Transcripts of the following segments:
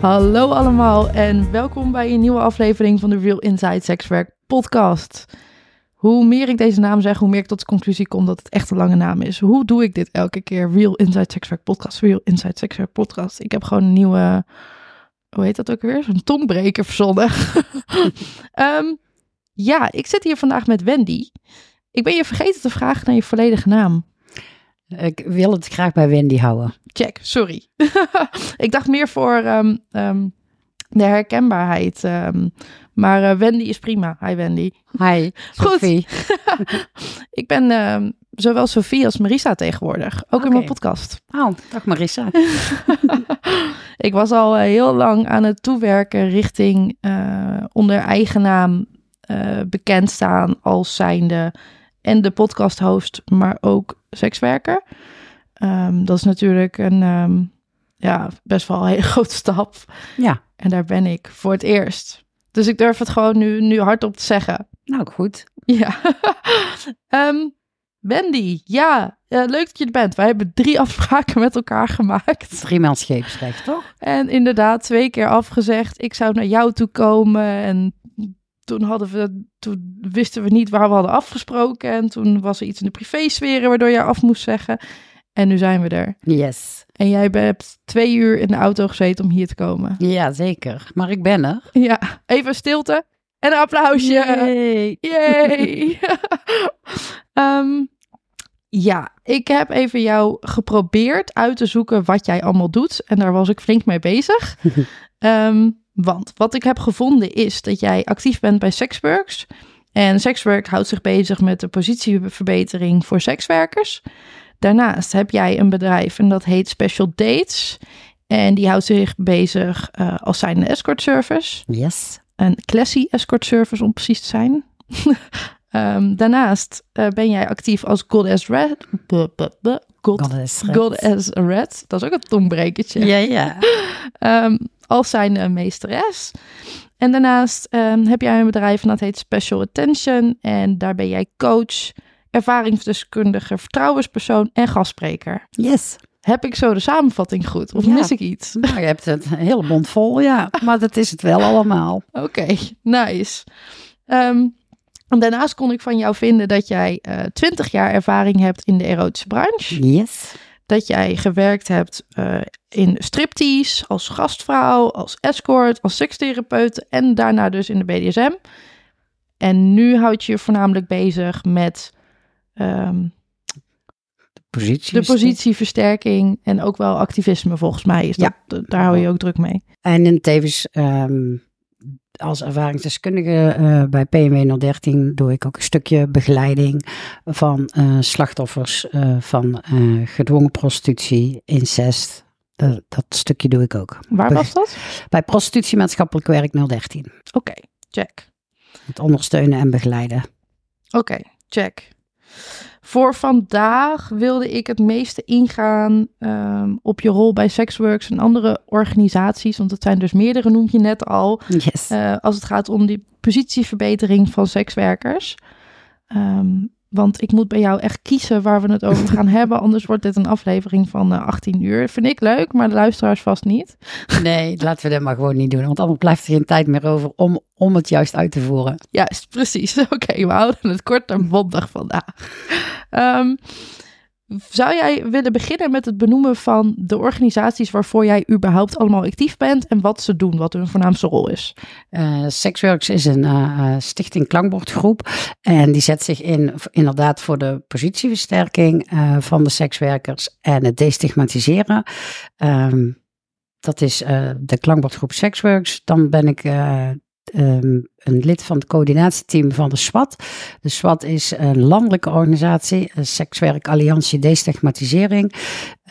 Hallo allemaal en welkom bij een nieuwe aflevering van de Real Inside Sexwerk podcast. Hoe meer ik deze naam zeg, hoe meer ik tot de conclusie kom dat het echt een lange naam is. Hoe doe ik dit elke keer? Real Inside Sexwerk podcast, Real Inside Sexwerk podcast. Ik heb gewoon een nieuwe, hoe heet dat ook weer? Zo'n tongbreker verzonnen. Ehm, ja, ik zit hier vandaag met Wendy. Ik ben je vergeten te vragen naar je volledige naam. Ik wil het graag bij Wendy houden. Check, sorry. ik dacht meer voor ehm, ehm, de herkenbaarheid. ehm, maar eh, Wendy is prima. Hi Wendy. Hi, Sophie. Ik ben zowel Sophie als Marisa tegenwoordig. Ook in mijn podcast. Oh, dag Marissa. ik was al eh, heel lang aan het toewerken richting eh, onder eigen naam bekend staan als zijnde en de podcast-host, maar ook sekswerker. Ehm, dat is natuurlijk een ehm, ja, best wel een hele grote stap. Ja, En daar ben ik voor het eerst. Dus ik durf het gewoon nu, nu hardop te zeggen. nou goed. Ja. Ehm, Wendy, ja, leuk dat je er bent. Wij hebben drie afspraken met elkaar gemaakt. Driemaal scheepsrecht, toch? En inderdaad, twee keer afgezegd. Ik zou naar jou toe komen. En toen, hadden we, toen wisten we niet waar we hadden afgesproken. En toen was er iets in de privésferen waardoor jij af moest zeggen. En nu zijn we er. Yes. En jij hebt twee uur in de auto gezeten om hier te komen. Ja, zeker. Maar ik ben er. Ja, even stilte en een applausje. Yay. Yay! Ehm, ja, ik heb even jou geprobeerd uit te zoeken wat jij allemaal doet. En daar was ik flink mee bezig. Ehm, want wat ik heb gevonden is dat jij actief bent bij Sexworks. En Sexwork houdt zich bezig met de positieverbetering voor sekswerkers. Daarnaast heb jij een bedrijf en dat heet Special Dates. En die houdt zich bezig eh, als zijn escort service Yes. een classy escort service om precies te zijn. Ehm, daarnaast eh, ben jij actief als Goddess Red. God, Goddess Red. Dat is ook een tongbrekertje. Ja, ja. Ehm, als zijn eh, meesteres. En daarnaast ehm, heb jij een bedrijf en dat heet Special Attention. En daar ben jij coach, ervaringsdeskundige, vertrouwenspersoon en gastspreker. Yes. Heb ik zo de samenvatting goed? Of Ja. mis ik iets? Nou, je hebt het een hele mond vol, ja. Maar dat is het wel allemaal. Oké, nice. Ehm, en daarnaast kon ik van jou vinden dat jij eh 20 jaar ervaring hebt in de erotische branche. Yes. Dat jij gewerkt hebt eh, in striptease, als gastvrouw, als escort, als sekstherapeut en daarna dus in de BDSM. En nu houd je je voornamelijk bezig met ehm, Positie. de positieversterking en ook wel activisme volgens mij. Is dat, Daar hou je ook druk mee. En in tevens ehm, als ervaringsdeskundige eh, bij PMW 013 doe ik ook een stukje begeleiding van eh, slachtoffers eh, van gedwongen prostitutie, incest. Dat, dat stukje doe ik ook. Waar was dat? Bij Prostitutie Maatschappelijk Werk 013. Oké, check. Het ondersteunen en begeleiden. Oké, check. Voor vandaag wilde ik het meeste ingaan ehm, op je rol bij Sexworks en andere organisaties. Want het zijn dus meerdere, noem je net al. Yes. eh, als het gaat om die positieverbetering van sekswerkers. Ehm, want ik moet bij jou echt kiezen waar we het over gaan hebben. Anders wordt dit een aflevering van eh, 18 uur. Vind ik leuk, maar de luisteraars vast niet. Nee, laten we dat maar gewoon niet doen. Want anders blijft er geen tijd meer over om, om het juist uit te voeren. Juist, precies. Oké, we houden het kort en bondig vandaag. Ehm, Zou jij willen beginnen met het benoemen van de organisaties waarvoor jij überhaupt allemaal actief bent en wat ze doen, wat hun voornaamste rol is? Uh, Sexworks is een uh, stichting klankbordgroep en die zet zich in inderdaad voor de positieversterking van de sekswerkers en het destigmatiseren. Um, dat is de klankbordgroep Sexworks. Dan ben ik um, een lid van het coördinatieteam van de SWAT. De SWAT is een landelijke organisatie, een Sekswerk Alliantie Destigmatisering.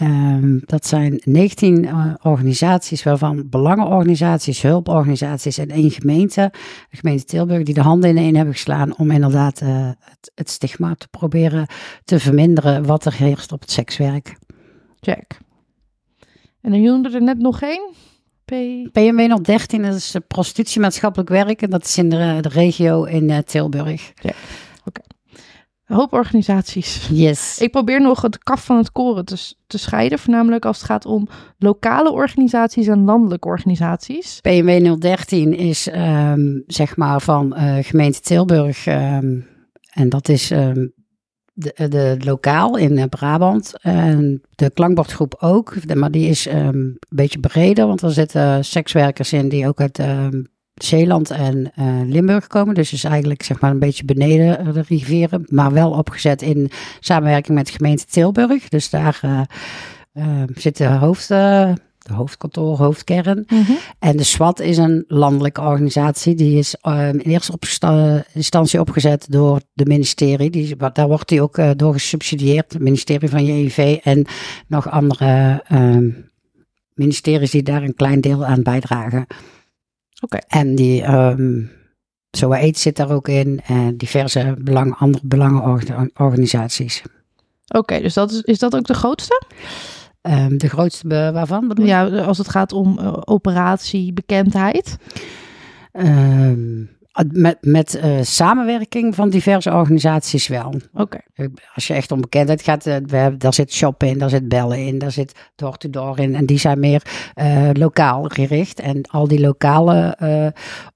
Um, dat zijn 19 uh, eh, organisaties, waarvan belangenorganisaties, hulporganisaties en één gemeente, de gemeente Tilburg, die de handen in één hebben geslaan om inderdaad het, het stigma te proberen te verminderen wat er heerst op het sekswerk. Check. En dan noemde er net nog één. PMW 013, dat is prostitutiemaatschappelijk werk en dat is in de, de regio in uh, Tilburg. Ja, oké. Okay. hoop organisaties. Yes. Ik probeer nog het kaf van het koren te, te scheiden, voornamelijk als het gaat om lokale organisaties en landelijke organisaties. PMW 013 is um, zeg maar van uh, gemeente Tilburg. Um, en dat is um, de, de, lokaal in eh, Brabant. En de klankbordgroep ook, maar die is um, een beetje breder, want er zitten sekswerkers in die ook uit um, Zeeland en uh, Limburg komen. Dus is eigenlijk zeg maar een beetje beneden de rivieren, maar wel opgezet in samenwerking met de gemeente Tilburg. Dus daar uh, uh, zitten hoofd hoofdkantoor, hoofdkern. Mhm. En de SWAT is een landelijke organisatie. Die is uh, in eerste instantie opgezet door de ministerie. Die, daar wordt die ook uh, door gesubsidieerd. Het ministerie van JIV en nog andere uh, ministeries die daar een klein deel aan bijdragen. Oké. En die... Um, Zo zit daar ook in en diverse belang, andere belangenorganisaties. Oké, dus dat is, is dat ook de grootste? Um, de grootste waarvan bedoel je? Ja, als het gaat om uh, operatie, bekendheid. Um, met met uh, samenwerking van diverse organisaties wel. Oké. Okay. Als je echt om bekendheid gaat, uh, we hebben, daar zit shoppen in, daar zit bellen in, daar zit door-to-door in. En die zijn meer uh, lokaal gericht. En al die lokale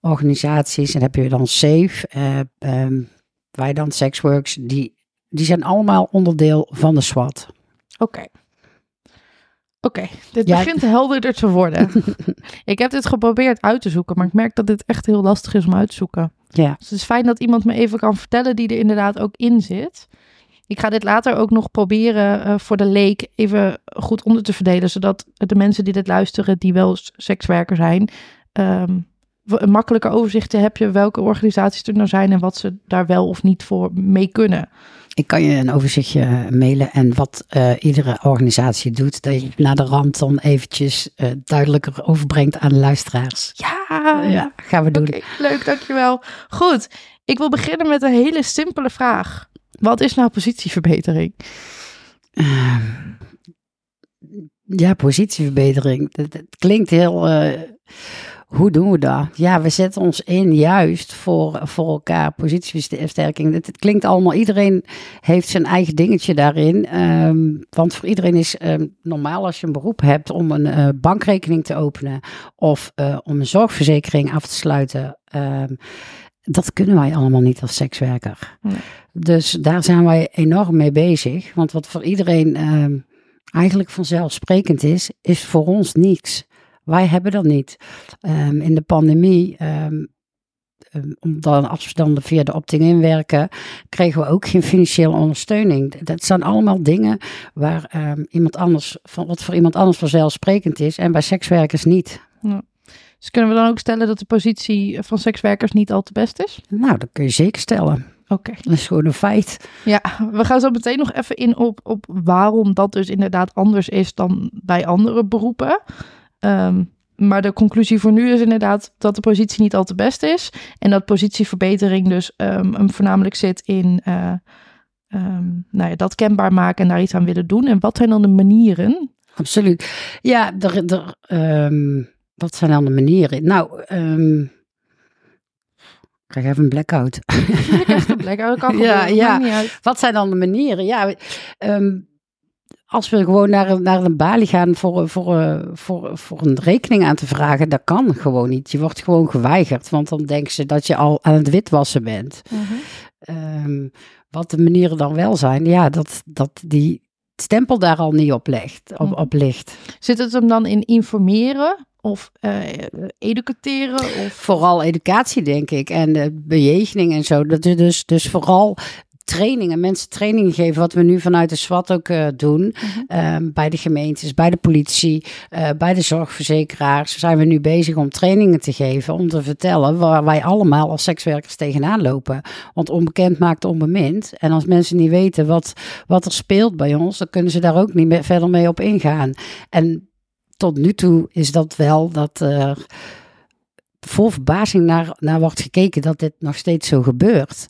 organisaties, en dan heb je dan SAFE, um, wij dan Sexworks, die, die zijn allemaal onderdeel van de SWAT. Oké. Okay. Oké, dit begint helderder te worden. ik heb dit geprobeerd uit te zoeken, maar ik merk dat dit echt heel lastig is om uit te zoeken. Ja. Dus het is fijn dat iemand me even kan vertellen die er inderdaad ook in zit. Ik ga dit later ook nog proberen uh, voor de leek even goed onder te verdelen, zodat de mensen die dit luisteren, die wel sekswerker zijn, um, een makkelijker overzicht te hebben welke organisaties er nou zijn en wat ze daar wel of niet voor mee kunnen. Ik kan je een overzichtje mailen en wat uh, iedere organisatie doet, dat je naar de rand dan eventjes uh, duidelijker overbrengt aan de luisteraars. Ja, ja gaan we doen. Okay, leuk, dankjewel. Goed, ik wil beginnen met een hele simpele vraag. Wat is nou positieverbetering? Uh, ja, positieverbetering. Het klinkt heel eh, hoe doen we dat? Ja, we zetten ons in juist voor, voor elkaar, positieversterking. Het, het klinkt allemaal, iedereen heeft zijn eigen dingetje daarin. Um, want voor iedereen is um, normaal als je een beroep hebt om een uh, bankrekening te openen of uh, om een zorgverzekering af te sluiten. Um, dat kunnen wij allemaal niet als sekswerker. Nee. Dus daar zijn wij enorm mee bezig. Want wat voor iedereen eigenlijk vanzelfsprekend is, is voor ons niets. Wij hebben dat niet. Um, in de pandemie, um, omdat als we dan via de opting werken, kregen we ook geen financiële ondersteuning. Dat zijn allemaal dingen waar um, iemand anders, van, wat voor iemand anders vanzelfsprekend is en bij sekswerkers niet. Ja. Dus kunnen we dan ook stellen dat de positie van sekswerkers niet al te best is? Nou, dat kun je zeker stellen. Oké. Okay. Dat is gewoon een feit. Ja, we gaan zo meteen nog even in op, op waarom dat dus inderdaad anders is dan bij andere beroepen. Um, maar de conclusie voor nu is inderdaad dat de positie niet al te best is. En dat positieverbetering dus um, voornamelijk zit in uh, um, nou ja, dat kenbaar maken en daar iets aan willen doen. En wat zijn dan de manieren? Absoluut. Ja, er, er, wat zijn dan de manieren? Nou, ik krijg even een blackout. Ik krijg een blackout, kan ja, ja. Wat zijn dan de manieren? Ja, um, als we gewoon naar, naar een balie gaan voor, voor, voor, voor een rekening aan te vragen, dat kan gewoon niet. Je wordt gewoon geweigerd, want dan denken ze dat je al aan het witwassen bent. -hmm. um, wat de manieren dan wel zijn, ja, dat, dat die stempel daar al niet op, legt, op, Mhm. op ligt. Zit het hem dan in informeren of eh, educateren? Of... Vooral educatie, denk ik. En de bejegening en zo. Dat is dus, dus vooral trainingen, mensen trainingen geven, wat we nu vanuit de SWAT ook eh, doen. Mhm. Ehm, bij de gemeentes, bij de politie, eh, bij de zorgverzekeraars zijn we nu bezig om trainingen te geven, om te vertellen waar wij allemaal als sekswerkers tegenaan lopen. Want onbekend maakt onbemind. En als mensen niet weten wat, wat er speelt bij ons, dan kunnen ze daar ook niet meer verder mee op ingaan. En tot nu toe is dat wel dat er vol verbazing naar, naar wordt gekeken dat dit nog steeds zo gebeurt.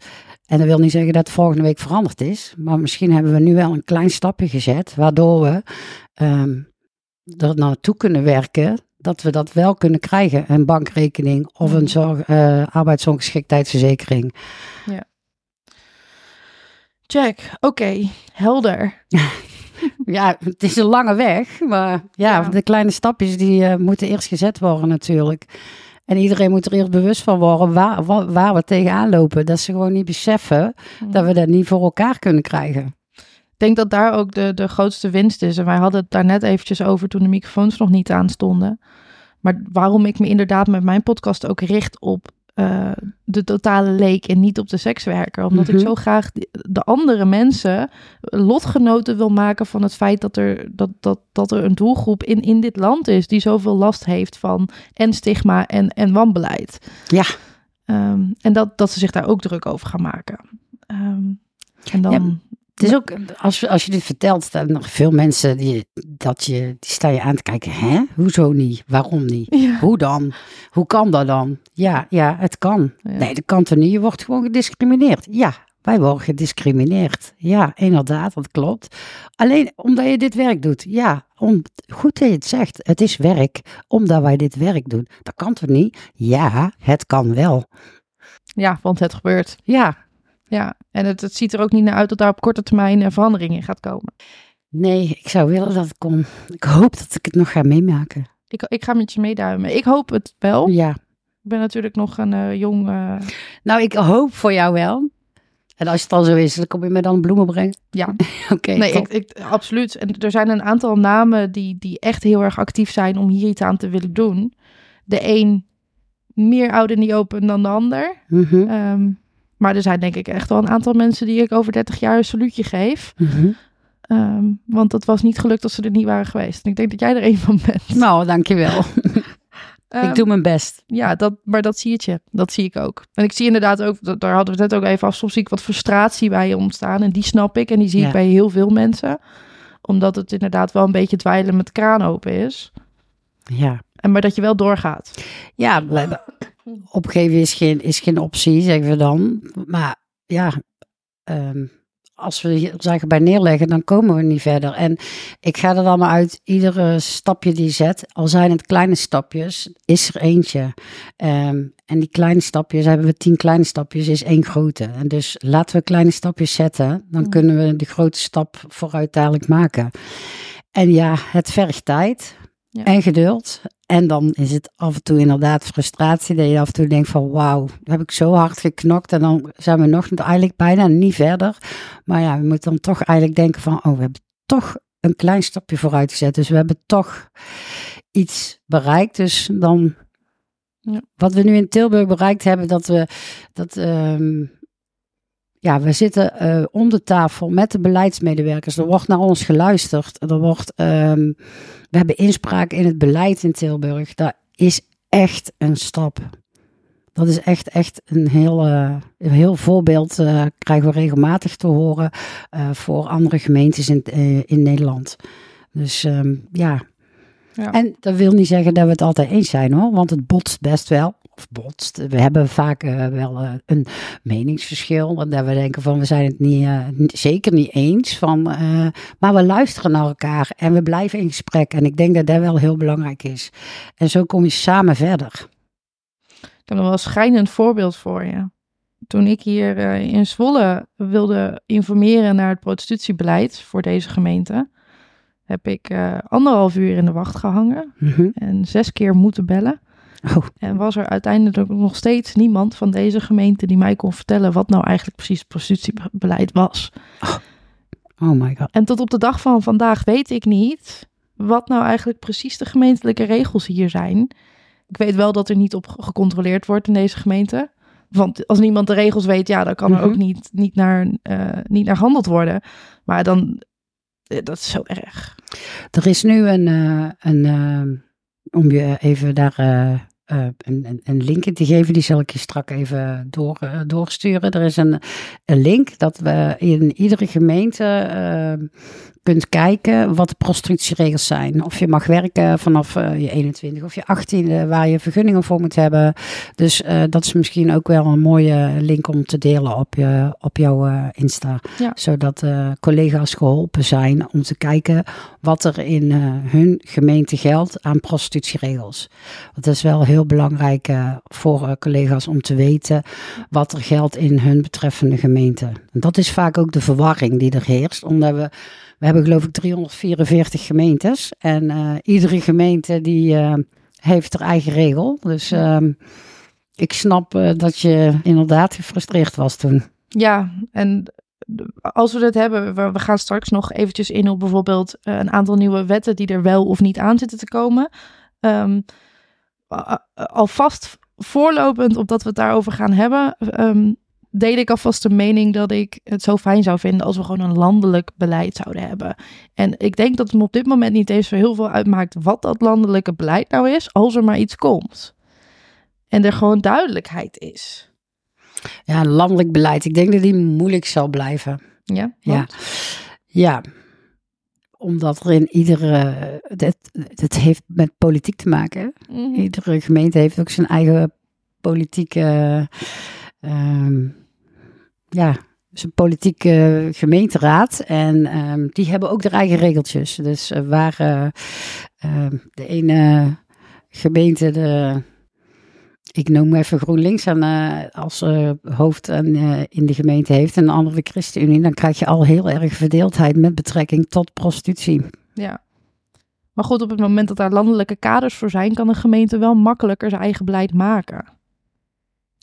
En dat wil niet zeggen dat het volgende week veranderd is. Maar misschien hebben we nu wel een klein stapje gezet. Waardoor we ehm, er naartoe kunnen werken. Dat we dat wel kunnen krijgen. Een bankrekening of een zorg, eh, arbeidsongeschiktheidsverzekering. Check, oké, helder. Ja, het is een lange weg. Maar ja, Ja. de kleine stapjes die eh, moeten eerst gezet worden natuurlijk. En iedereen moet er eerst bewust van worden waar, waar, waar we tegenaan lopen. Dat ze gewoon niet beseffen dat we dat niet voor elkaar kunnen krijgen. Ik denk dat daar ook de, de grootste winst is. En wij hadden het daar net eventjes over toen de microfoons nog niet aanstonden. Maar waarom ik me inderdaad met mijn podcast ook richt op eh, de totale leek en niet op de sekswerker. Omdat ik Mhm. zo graag de andere mensen lotgenoten wil maken van het feit dat er, dat, dat, dat er een doelgroep in, in dit land is die zoveel last heeft van en stigma en, en wanbeleid. Ja. Ehm, en dat, dat ze zich daar ook druk over gaan maken. Ehm, en dan... Ja, Het is ook, als, als je dit vertelt, staan er nog veel mensen die, dat je, die staan je aan te kijken. Hè? Hoezo niet? Waarom niet? Ja. Hoe dan? Hoe kan dat dan? Ja, ja, het kan. Ja. Nee, dat kan toch niet? Je wordt gewoon gediscrimineerd. Ja, wij worden gediscrimineerd. Ja, inderdaad, dat klopt. Alleen omdat je dit werk doet. Ja, om, goed dat je het zegt. Het is werk, omdat wij dit werk doen. Dat kan toch niet? Ja, het kan wel. ja, want het gebeurt. Ja, Ja, en het, het ziet er ook niet naar uit dat daar op korte termijn een verandering in gaat komen. nee, ik zou willen dat het kon. Ik hoop dat ik het nog ga meemaken. Ik, ik ga met je meeduimen. Ik hoop het wel. Ja. Ik ben natuurlijk nog een eh, jong... eh, Nou, ik hoop voor jou wel. En als het al zo is, dan kom je me dan bloemen brengen. ja, Oké, nee, ik, ik, absoluut. En er zijn een aantal namen die, die echt heel erg actief zijn om hier iets aan te willen doen. De een meer oud en niet open dan de ander. Ehm, maar er zijn denk ik echt wel een aantal mensen die ik over 30 jaar een saluutje geef. mhm. Ehm, want het was niet gelukt als ze er niet waren geweest. En ik denk dat jij er een van bent. Nou, dankjewel. Ik doe mijn best. Ja, dat, maar dat zie je. Dat zie ik ook. En ik zie inderdaad ook, dat- daar hadden we het net ook even af, soms zie ik wat frustratie bij je ontstaan. En die snap ik en die zie Ja. ik bij heel veel mensen. Omdat het inderdaad wel een beetje dweilen met kraan open is. Ja. En maar dat je wel doorgaat. Ja, opgeven is geen, is geen optie, zeggen we dan. Maar ja, ehm, als we hier zaken bij neerleggen, dan komen we niet verder. En ik ga er dan maar uit, iedere stapje die je zet, al zijn het kleine stapjes, is er eentje. Ehm, en die kleine stapjes, hebben we tien kleine stapjes, is één grote. En dus laten we kleine stapjes zetten, dan Mm. kunnen we de grote stap vooruit dadelijk maken. En ja, het vergt tijd Ja. en geduld. En dan is het af en toe inderdaad frustratie. Dat je af en toe denkt van wauw, heb ik zo hard geknokt. En dan zijn we nog eigenlijk bijna niet verder. Maar ja, we moeten dan toch eigenlijk denken van oh, we hebben toch een klein stapje vooruit gezet. Dus we hebben toch iets bereikt. Dus dan, Ja. wat we nu in Tilburg bereikt hebben, dat we, dat, ehm, ja, we zitten eh, om de tafel met de beleidsmedewerkers. Er wordt naar ons geluisterd. Er wordt, ehm, we hebben inspraak in het beleid in Tilburg. Dat is echt een stap. Dat is echt, echt een heel, eh, een heel voorbeeld. eh, krijgen we regelmatig te horen voor andere gemeentes in, in Nederland. Dus ehm, ja. Ja. En dat wil niet zeggen dat we het altijd eens zijn hoor, want het botst best wel. Of botst. We hebben vaak eh, wel eh, een meningsverschil. En dat we denken van we zijn het niet, eh, zeker niet eens. Van, maar we luisteren naar elkaar en we blijven in gesprek. En ik denk dat dat wel heel belangrijk is. En zo kom je samen verder. Ik heb nog wel een schrijnend voorbeeld voor je. Toen ik hier in Zwolle wilde informeren naar het prostitutiebeleid voor deze gemeente, heb ik anderhalf uur in de wacht gehangen Mhm. en zes keer moeten bellen. Oh, En was er uiteindelijk nog steeds niemand van deze gemeente die mij kon vertellen wat nou eigenlijk precies het prostitutiebeleid was. Oh my god. En tot op de dag van vandaag weet ik niet wat nou eigenlijk precies de gemeentelijke regels hier zijn. Ik weet wel dat er niet op gecontroleerd wordt in deze gemeente. Want als niemand de regels weet, ja, dan kan er Mhm. ook niet, niet, naar, eh, niet naar gehandeld worden. Maar dan, eh, dat is zo erg. Er is nu een, eh, een om je even daar eh, eh, een, een, een link in te geven, die zal ik je strak even door, eh, doorsturen. Er is een, een link dat we in iedere gemeente eh, kunt kijken wat de prostitutieregels zijn. Of je mag werken vanaf je 21 of je 18e, waar je vergunningen voor moet hebben. Dus dat is misschien ook wel een mooie link om te delen op, je, op jouw Insta. Ja. Zodat collega's geholpen zijn om te kijken wat er in hun gemeente geldt aan prostitutieregels. Want dat is wel heel belangrijk eh, voor eh, collega's om te weten wat er geldt in hun betreffende gemeente. En dat is vaak ook de verwarring die er heerst, omdat we, we hebben geloof ik 344 gemeentes en eh, iedere gemeente die heeft haar eigen regel. Dus ehm, ik snap dat je inderdaad gefrustreerd was toen. Ja, en als we het hebben, we, gaan straks nog eventjes in op bijvoorbeeld een aantal nieuwe wetten die er wel of niet aan zitten te komen. Ehm, alvast voorlopend op dat we het daarover gaan hebben, deel ik alvast de mening dat ik het zo fijn zou vinden als we gewoon een landelijk beleid zouden hebben. En ik denk dat het me op dit moment niet eens zo heel veel uitmaakt wat dat landelijke beleid nou is, als er maar iets komt. En er gewoon duidelijkheid is. Ja, landelijk beleid. Ik denk dat die moeilijk zal blijven. Ja, Ja. Ja, omdat er in iedere. Het, het heeft met politiek te maken. Mhm. Iedere gemeente heeft ook zijn eigen politieke. ehm, ja, zijn politieke gemeenteraad. En ehm, die hebben ook hun eigen regeltjes. Dus eh, waar eh, ehm, de ene gemeente de. Ik noem even GroenLinks aan, eh, als eh, hoofd en, eh, in de gemeente heeft en de andere de ChristenUnie, dan krijg je al heel erg verdeeldheid met betrekking tot prostitutie. Ja. Maar goed, op het moment dat daar landelijke kaders voor zijn, kan een gemeente wel makkelijker zijn eigen beleid maken.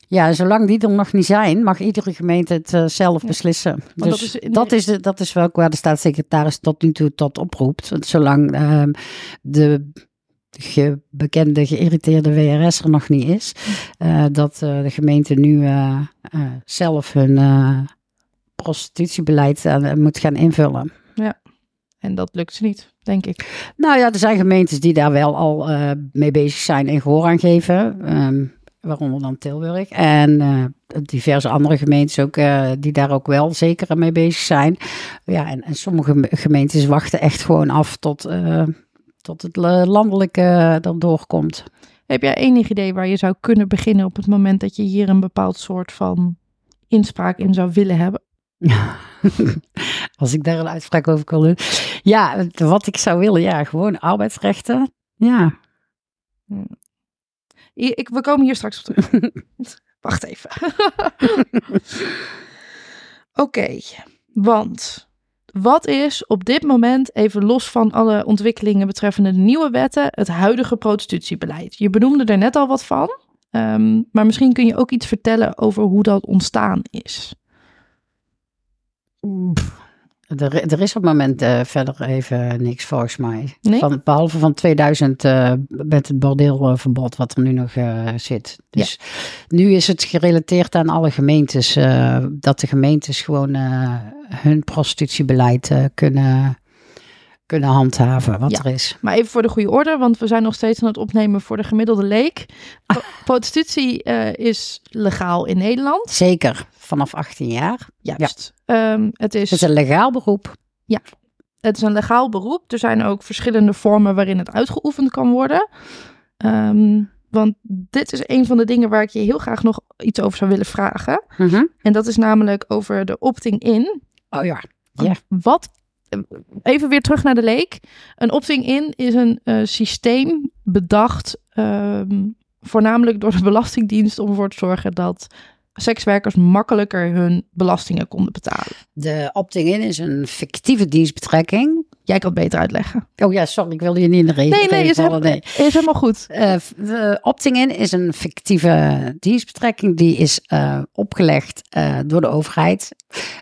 Ja, en zolang die er nog niet zijn, mag iedere gemeente het zelf Ja. beslissen. Want Dus dat is dat is, de, dat is wel waar de staatssecretaris tot nu toe tot oproept. Want zolang ehm, de ge- bekende geïrriteerde WRS er nog niet is, eh, dat eh, de gemeente nu eh, zelf hun prostitutiebeleid moet gaan invullen. En dat lukt ze niet, denk ik. Nou ja, er zijn gemeentes die daar wel al mee bezig zijn en gehoor aan geven. ehm, waaronder dan Tilburg. En diverse andere gemeentes ook, die daar ook wel zeker mee bezig zijn. Ja, en, en sommige me- gemeentes wachten echt gewoon af tot, tot het la- landelijke er doorkomt. Heb jij enig idee waar je zou kunnen beginnen op het moment dat je hier een bepaald soort van inspraak in zou willen hebben? Als ik daar een uitspraak over kan doen. Ja, wat ik zou willen, ja, gewoon arbeidsrechten. Ja, I- Ik, we komen hier straks op terug. Wacht even. Oké, want wat is op dit moment, even los van alle ontwikkelingen betreffende de nieuwe wetten, het huidige prostitutiebeleid? Je benoemde er net al wat van, ehm, maar misschien kun je ook iets vertellen over hoe dat ontstaan is. Er, er is op het moment eh, verder even niks volgens mij. Nee? Van, behalve van 2000 eh, met het bordeelverbod wat er nu nog eh, zit. Dus nu is het gerelateerd aan alle gemeentes. dat de gemeentes gewoon hun prostitutiebeleid kunnen, kunnen handhaven. Wat Ja. er is. Maar even voor de goede orde, want we zijn nog steeds aan het opnemen voor de gemiddelde leek. Pro- Prostitutie is legaal in Nederland. Zeker vanaf 18 jaar. Juist. Ehm, het, is, Het is een legaal beroep. het is een legaal beroep. Er zijn ook verschillende vormen waarin het uitgeoefend kan worden. Ehm, want dit is een van de dingen waar ik je heel graag nog iets over zou willen vragen. Mhm. En dat is namelijk over de opting-in. Oh ja. Ja. Wat, even weer terug naar de leek. Een opting-in is een eh, systeem bedacht, ehm, voornamelijk door de Belastingdienst, om ervoor te zorgen dat sekswerkers makkelijker hun belastingen konden betalen. De opting-in is een fictieve dienstbetrekking. Jij kan het beter uitleggen. Oh ja, sorry, ik wilde je niet in de reden Nee, nee, is, helemaal, is helemaal goed. Uh, Opting-in is een fictieve dienstbetrekking die is uh, opgelegd uh, door de overheid.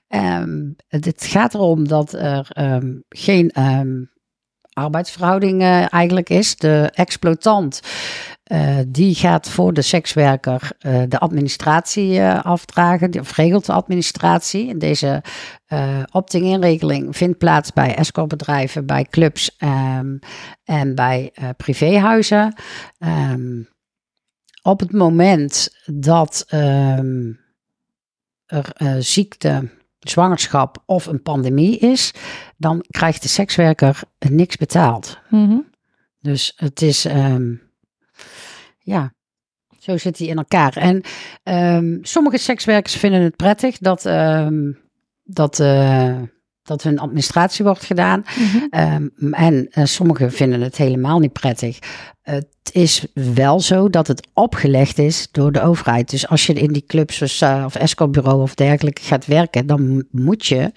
Um, het gaat erom dat er um, geen um, arbeidsverhouding eigenlijk is. De exploitant uh, die gaat voor de sekswerker uh, de administratie uh, afdragen, of regelt de administratie. En deze opting-inregeling vindt plaats bij escortbedrijven, bij clubs um, en bij privéhuizen. Um, op het moment dat um, er ziekte, zwangerschap of een pandemie is, dan krijgt de sekswerker niks betaald. Mm -hmm. Dus het is ja, zo zit hij in elkaar. En um, sommige sekswerkers vinden het prettig dat, um, dat, uh, dat hun administratie wordt gedaan. Mm -hmm. um, en uh, sommigen vinden het helemaal niet prettig. Het is wel zo dat het opgelegd is door de overheid. Dus als je in die clubs uh, of escortbureau of dergelijke gaat werken, dan moet je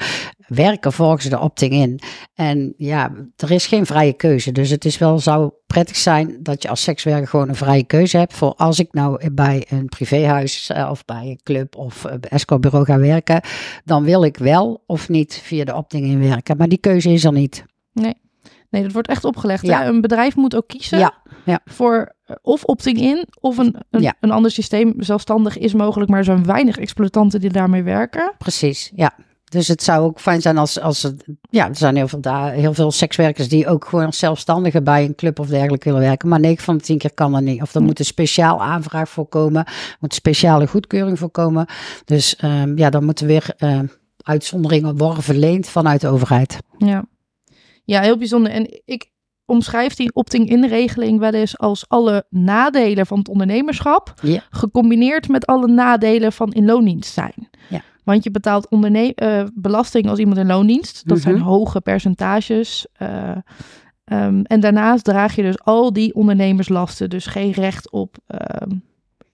werken volgens de opting in. En ja, er is geen vrije keuze. Dus het is wel zou prettig zijn dat je als sekswerker gewoon een vrije keuze hebt. Voor als ik nou bij een privéhuis uh, of bij een club of uh, escortbureau ga werken, dan wil ik wel of niet via de opting in werken. Maar die keuze is er niet. Nee. Nee, dat wordt echt opgelegd. Ja. Hè? Een bedrijf moet ook kiezen ja. Ja. voor of opting-in of een, een, een ander systeem. Zelfstandig is mogelijk, maar er zijn weinig exploitanten die daarmee werken. Precies, ja. Dus het zou ook fijn zijn als, als het, ja, er zijn heel veel, daar, heel veel sekswerkers die ook gewoon als zelfstandigen bij een club of dergelijke willen werken. Maar 9 van de 10 keer kan dat niet. Of er moet een speciaal aanvraag voor komen, moet een speciale goedkeuring voor komen. Dus um, ja, dan moeten weer uh, uitzonderingen worden verleend vanuit de overheid. Ja. ja, heel bijzonder. En ik omschrijf die opting-in-regeling wel eens als alle nadelen van het ondernemerschap, ja. gecombineerd met alle nadelen van in loondienst zijn. Ja. Want je betaalt onderne- uh, belasting als iemand in loondienst. Dat Mhm. zijn hoge percentages. Uh, um, en daarnaast draag je dus al die ondernemerslasten. Dus geen recht op um,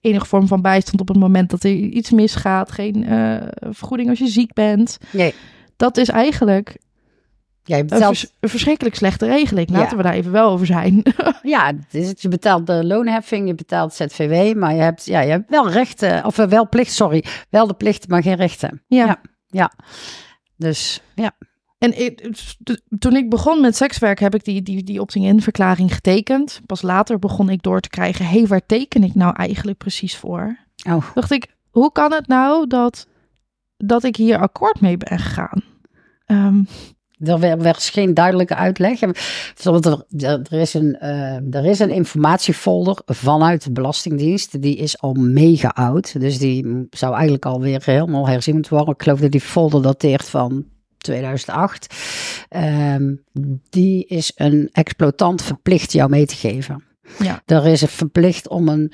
enige vorm van bijstand op het moment dat er iets misgaat. Geen uh, vergoeding als je ziek bent. Nee. Dat is eigenlijk Jij een, betaalt, vers- een verschrikkelijk slechte regeling. Laten Ja. we daar even wel over zijn. ja, het is het. je betaalt de loonheffing, je betaalt ZVW, maar je hebt, ja, je hebt wel rechten, of wel plicht, sorry, wel de plicht, maar geen rechten. ja. Ja. Ja. Dus ja, En ik, t- toen ik begon met sekswerk heb ik die, die, die opting-in verklaring getekend. Pas later begon ik door te krijgen, hé, hey, waar teken ik nou eigenlijk precies voor? oh, Dacht ik, hoe kan het nou dat, dat ik hier akkoord mee ben gegaan? Ehm, er werd, geen duidelijke uitleg. Er is een, eh, er is een informatiefolder vanuit de Belastingdienst. Die is al mega oud. Dus die zou eigenlijk alweer helemaal herzien moeten worden. Ik geloof dat die folder dateert van 2008. Ehm, die is een exploitant verplicht jou mee te geven. Ja. Er is een verplicht om een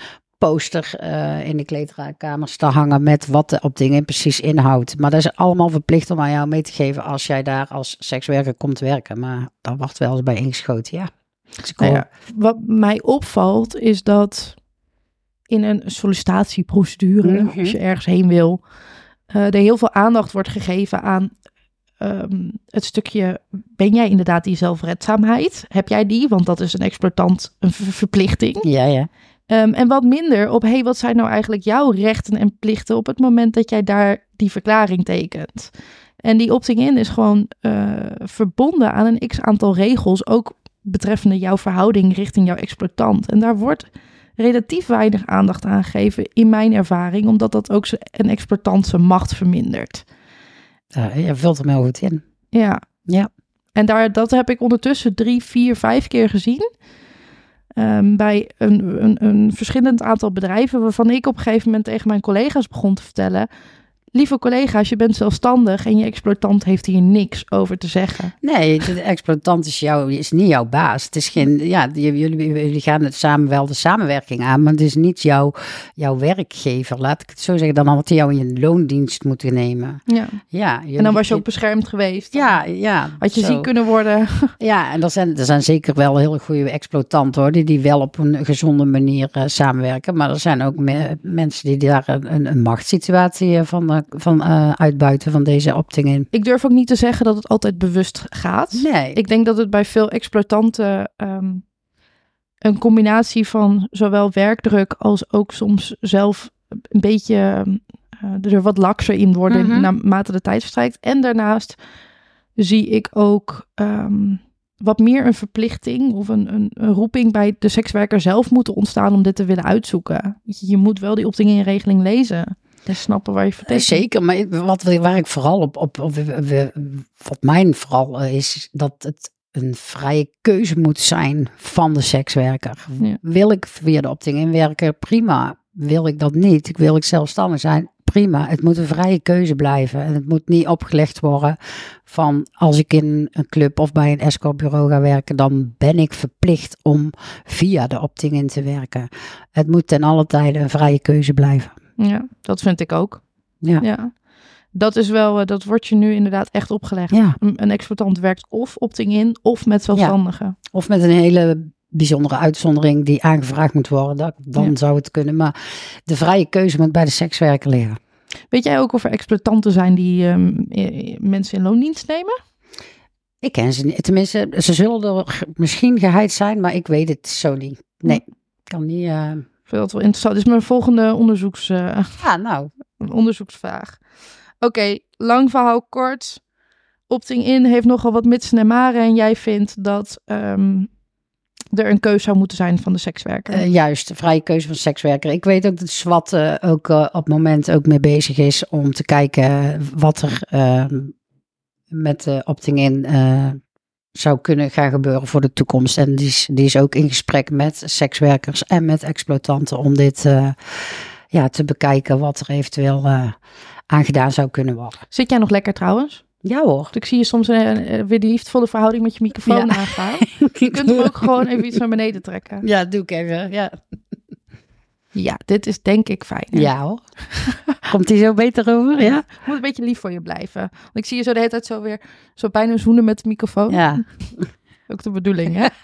poster uh, in de kleedkamers te hangen met wat de op dingen precies inhoudt. Maar dat is allemaal verplicht om aan jou mee te geven als jij daar als sekswerker komt werken. Maar daar wordt wel eens bij ingeschoten, ja. Dus ik nou ja, wat mij opvalt is dat in een sollicitatieprocedure, Mhm. als je ergens heen wil, eh, er heel veel aandacht wordt gegeven aan ehm, het stukje, ben jij inderdaad die zelfredzaamheid? Heb jij die? Want dat is een exploitant een ver- verplichting. Ja, ja. Ehm, en wat minder op, hey, wat zijn nou eigenlijk jouw rechten en plichten op het moment dat jij daar die verklaring tekent? En die opting-in is gewoon eh, verbonden aan een x aantal regels, ook betreffende jouw verhouding richting jouw exploitant. En daar wordt relatief weinig aandacht aan gegeven, in mijn ervaring, omdat dat ook een exploitant zijn macht vermindert. Uh, je vult hem heel goed in. Ja. Ja. En daar, dat heb ik ondertussen drie, vier, vijf keer gezien. Ehm, bij een, een, een verschillend aantal bedrijven, waarvan ik op een gegeven moment tegen mijn collega's begon te vertellen. Lieve collega's, je bent zelfstandig en je exploitant heeft hier niks over te zeggen. Nee, de exploitant is, jou, is niet jouw baas. Het is geen, ja, jullie, jullie gaan het samen wel de samenwerking aan, maar het is niet jouw, jouw werkgever. Laat ik het zo zeggen. Dan had hij jou in je loondienst moeten nemen. Ja. Ja, En dan was je ook beschermd geweest. Ja, ja. Had je zo. ziek kunnen worden. Ja, en er zijn, er zijn zeker wel hele goede exploitanten hoor, die, die wel op een gezonde manier uh, samenwerken. Maar er zijn ook me, mensen die daar een, een, een machtssituatie van uh, van eh, uitbuiten van deze opting-in. Ik durf ook niet te zeggen dat het altijd bewust gaat. Nee. Ik denk dat het bij veel exploitanten ehm, een combinatie van zowel werkdruk als ook soms zelf een beetje uh, er wat lakser in worden Mhm. naarmate de tijd verstrijkt. En daarnaast zie ik ook ehm, wat meer een verplichting of een, een, een roeping bij de sekswerker zelf moeten ontstaan om dit te willen uitzoeken. Je, moet wel die opt-in-regeling lezen en snappen waar je. Zeker, maar wat, waar ik vooral op, op, op wat mijn vooral eh, is, dat het een vrije keuze moet zijn van de sekswerker. Ja. Wil ik via de opting inwerken? Prima. Wil ik dat niet? Ik wil ik zelfstandig zijn? Prima. Het moet een vrije keuze blijven. En het moet niet opgelegd worden van als ik in een club of bij een escortbureau ga werken, dan ben ik verplicht om via de opting in te werken. Het moet ten alle tijde een vrije keuze blijven. Ja, dat vind ik ook. Ja. Ja. Dat is wel, eh, dat wordt je nu inderdaad echt opgelegd. Ja. Een, een exploitant werkt of opting-in of met zelfstandigen. Of met een hele bijzondere uitzondering die aangevraagd moet worden, dat, dan Ja. zou het kunnen. Maar de vrije keuze moet bij de sekswerker liggen. Weet jij ook of er exploitanten zijn die ehm, eh, mensen in loondienst nemen? Ik ken ze niet. Tenminste, ze zullen er misschien geheid zijn, maar ik weet het zo niet. Nee, ik kan niet. eh, vind dat wel interessant. Dit is mijn volgende onderzoeks, eh, Ja, nou. onderzoeksvraag. Oké, lang verhaal kort. Opting-in heeft nogal wat mitsen en maren. En jij vindt dat ehm, er een keuze zou moeten zijn van de sekswerker. eh, juist, de vrije keuze van sekswerker. Ik weet ook dat SWAT ook eh, op het moment ook mee bezig is om te kijken wat er eh, met de opting-in zou kunnen gaan gebeuren voor de toekomst. En die is, die is ook in gesprek met sekswerkers en met exploitanten om dit eh, ja, te bekijken wat er eventueel eh, aan gedaan zou kunnen worden. Zit jij nog lekker trouwens? Ja hoor. Ik zie je soms eh, eh, weer die liefdevolle verhouding met je microfoon Ja. aangaan. Je kunt hem ook gewoon even iets naar beneden trekken. Ja, doe ik even. Ja, Ja, dit is denk ik fijn. hè? ja hoor. Komt die zo beter over? Ja. Moet een beetje lief voor je blijven. Want ik zie je zo de hele tijd zo weer zo bijna zoenen met de microfoon. Ja. Ook de bedoeling, hè?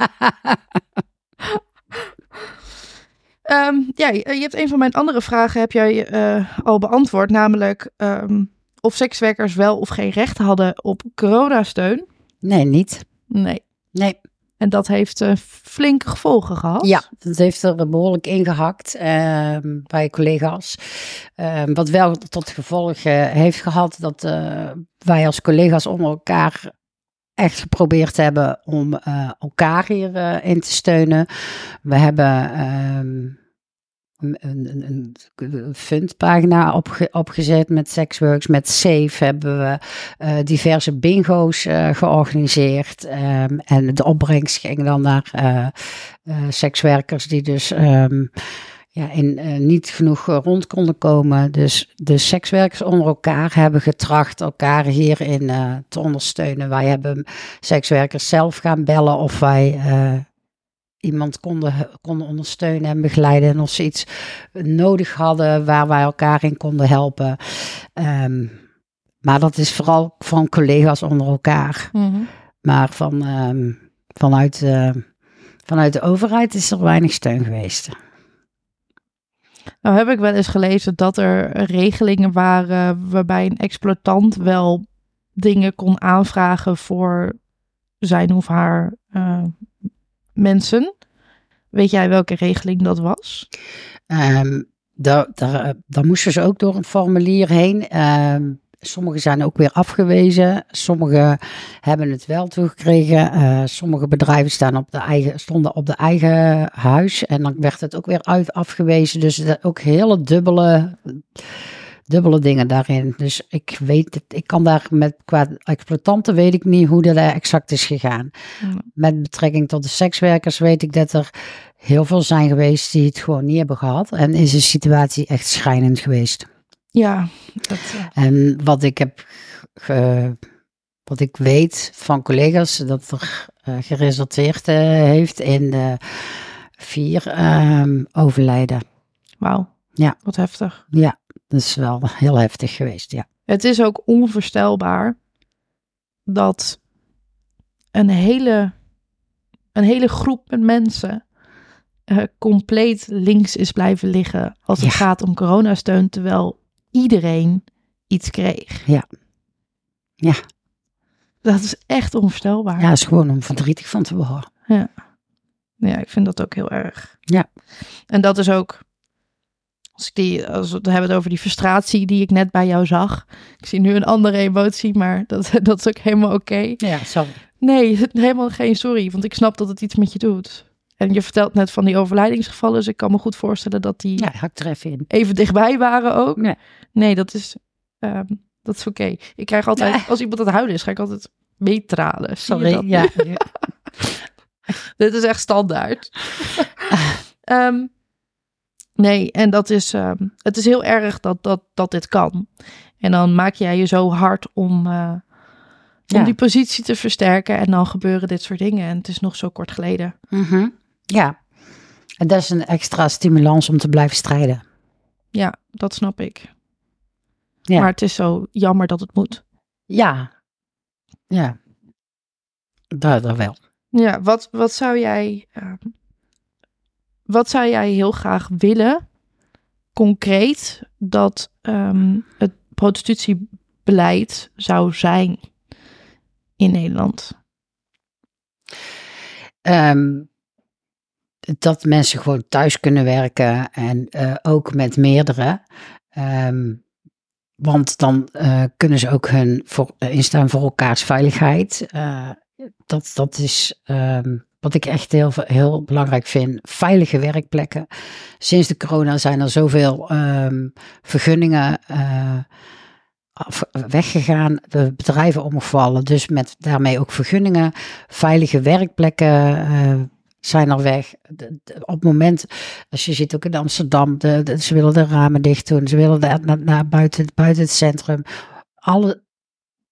Ehm, ja, je je hebt een van mijn andere vragen heb jij eh, al beantwoord. Namelijk ehm, of sekswerkers wel of geen recht hadden op coronasteun. Nee, niet. Nee. Nee. En dat heeft eh, flinke gevolgen gehad. Ja, dat heeft er behoorlijk ingehakt ehm bij collega's. Ehm, wat wel tot gevolg eh, heeft gehad dat eh, wij als collega's onder elkaar echt geprobeerd hebben om elkaar hierin in te steunen. We hebben ehm, een, een, een, fundpagina opge, opgezet met Sexworks, met Safe hebben we eh, diverse bingo's eh, georganiseerd. Ehm, en de opbrengst ging dan naar eh, sekswerkers die dus ehm, ja, in, niet genoeg rond konden komen. Dus de sekswerkers onder elkaar hebben getracht elkaar hierin te ondersteunen. Wij hebben sekswerkers zelf gaan bellen of wij iemand konden, konden ondersteunen en begeleiden. En of ze iets nodig hadden waar wij elkaar in konden helpen. Ehm, maar dat is vooral van collega's onder elkaar. Mhm. Maar van, ehm, vanuit, eh, vanuit de overheid is er weinig steun geweest. Nou heb ik wel eens gelezen dat er regelingen waren waarbij een exploitant wel dingen kon aanvragen voor zijn of haar eh, mensen. Weet jij welke regeling dat was? Ehm daar, moesten ze ook door een formulier heen. Ehm sommige zijn ook weer afgewezen. Sommige hebben het wel toegekregen. Eh, sommige bedrijven staan op de eigen, stonden op de eigen huis. En dan werd het ook weer uit afgewezen. Dus ook hele dubbele, dubbele dingen daarin. Dus ik weet het, ik kan daar met qua exploitanten weet ik niet hoe dat exact is gegaan. Ja. Met betrekking tot de sekswerkers weet ik dat er heel veel zijn geweest die het gewoon niet hebben gehad. En is de situatie echt schrijnend geweest. Ja, dat, En wat ik heb, ge- wat ik weet van collega's, dat er eh, geresulteerd eh, heeft in eh, vier ehm, overlijden. wauw. Ja. Wat heftig. Ja, dat is wel heel heftig geweest, ja. Het is ook onvoorstelbaar dat een hele, een hele groep met mensen eh, compleet links is blijven liggen als het Ja. gaat om coronasteun, terwijl iedereen iets kreeg. Ja. Ja. Dat is echt onvoorstelbaar. Ja, is gewoon om verdrietig van te worden. Ja, ik vind dat ook heel erg. Ja. En dat is ook, als, ik die, als we het hebben over die frustratie die ik net bij jou zag. Ik zie nu een andere emotie, maar dat, dat is ook helemaal oké. Ja, sorry. Nee, helemaal geen sorry, want ik snap dat het iets met je doet. En je vertelt net van die overlijdingsgevallen, dus ik kan me goed voorstellen dat die Ja, hak even in. even dichtbij waren ook. Nee. Nee, dat is, ehm, dat is oké. Ik krijg altijd, Nee. als iemand aan het huilen is, ga ik altijd meetralen. Sorry. dat? Ja. Dit is echt standaard. Ehm, nee, en dat is, ehm, het is heel erg dat, dat, dat dit kan. En dan maak jij je zo hard om, eh, om Ja. die positie te versterken. En dan gebeuren dit soort dingen. En het is nog zo kort geleden. Mhm. Ja. En dat is een extra stimulans om te blijven strijden. Ja, dat snap ik. Ja. Maar het is zo jammer dat het moet. Ja. Ja. Dat, dat wel. Ja, wat, wat zou jij. ehm, wat zou jij heel graag willen, concreet, dat ehm, het prostitutiebeleid zou zijn in Nederland? Ehm, dat mensen gewoon thuis kunnen werken en eh, ook met meerdere. Ehm, want dan eh, kunnen ze ook hun eh, instaan voor elkaars veiligheid. Dat, dat is wat ik echt heel, heel belangrijk vind. Veilige werkplekken. Sinds de corona zijn er zoveel ehm, vergunningen eh, weggegaan. De bedrijven omgevallen. Dus met daarmee ook vergunningen. Veilige werkplekken eh, zijn er weg. Op het moment, als je ziet ook in Amsterdam, ze willen de ramen dicht doen. Ze willen naar, buiten, buiten het centrum. Alle,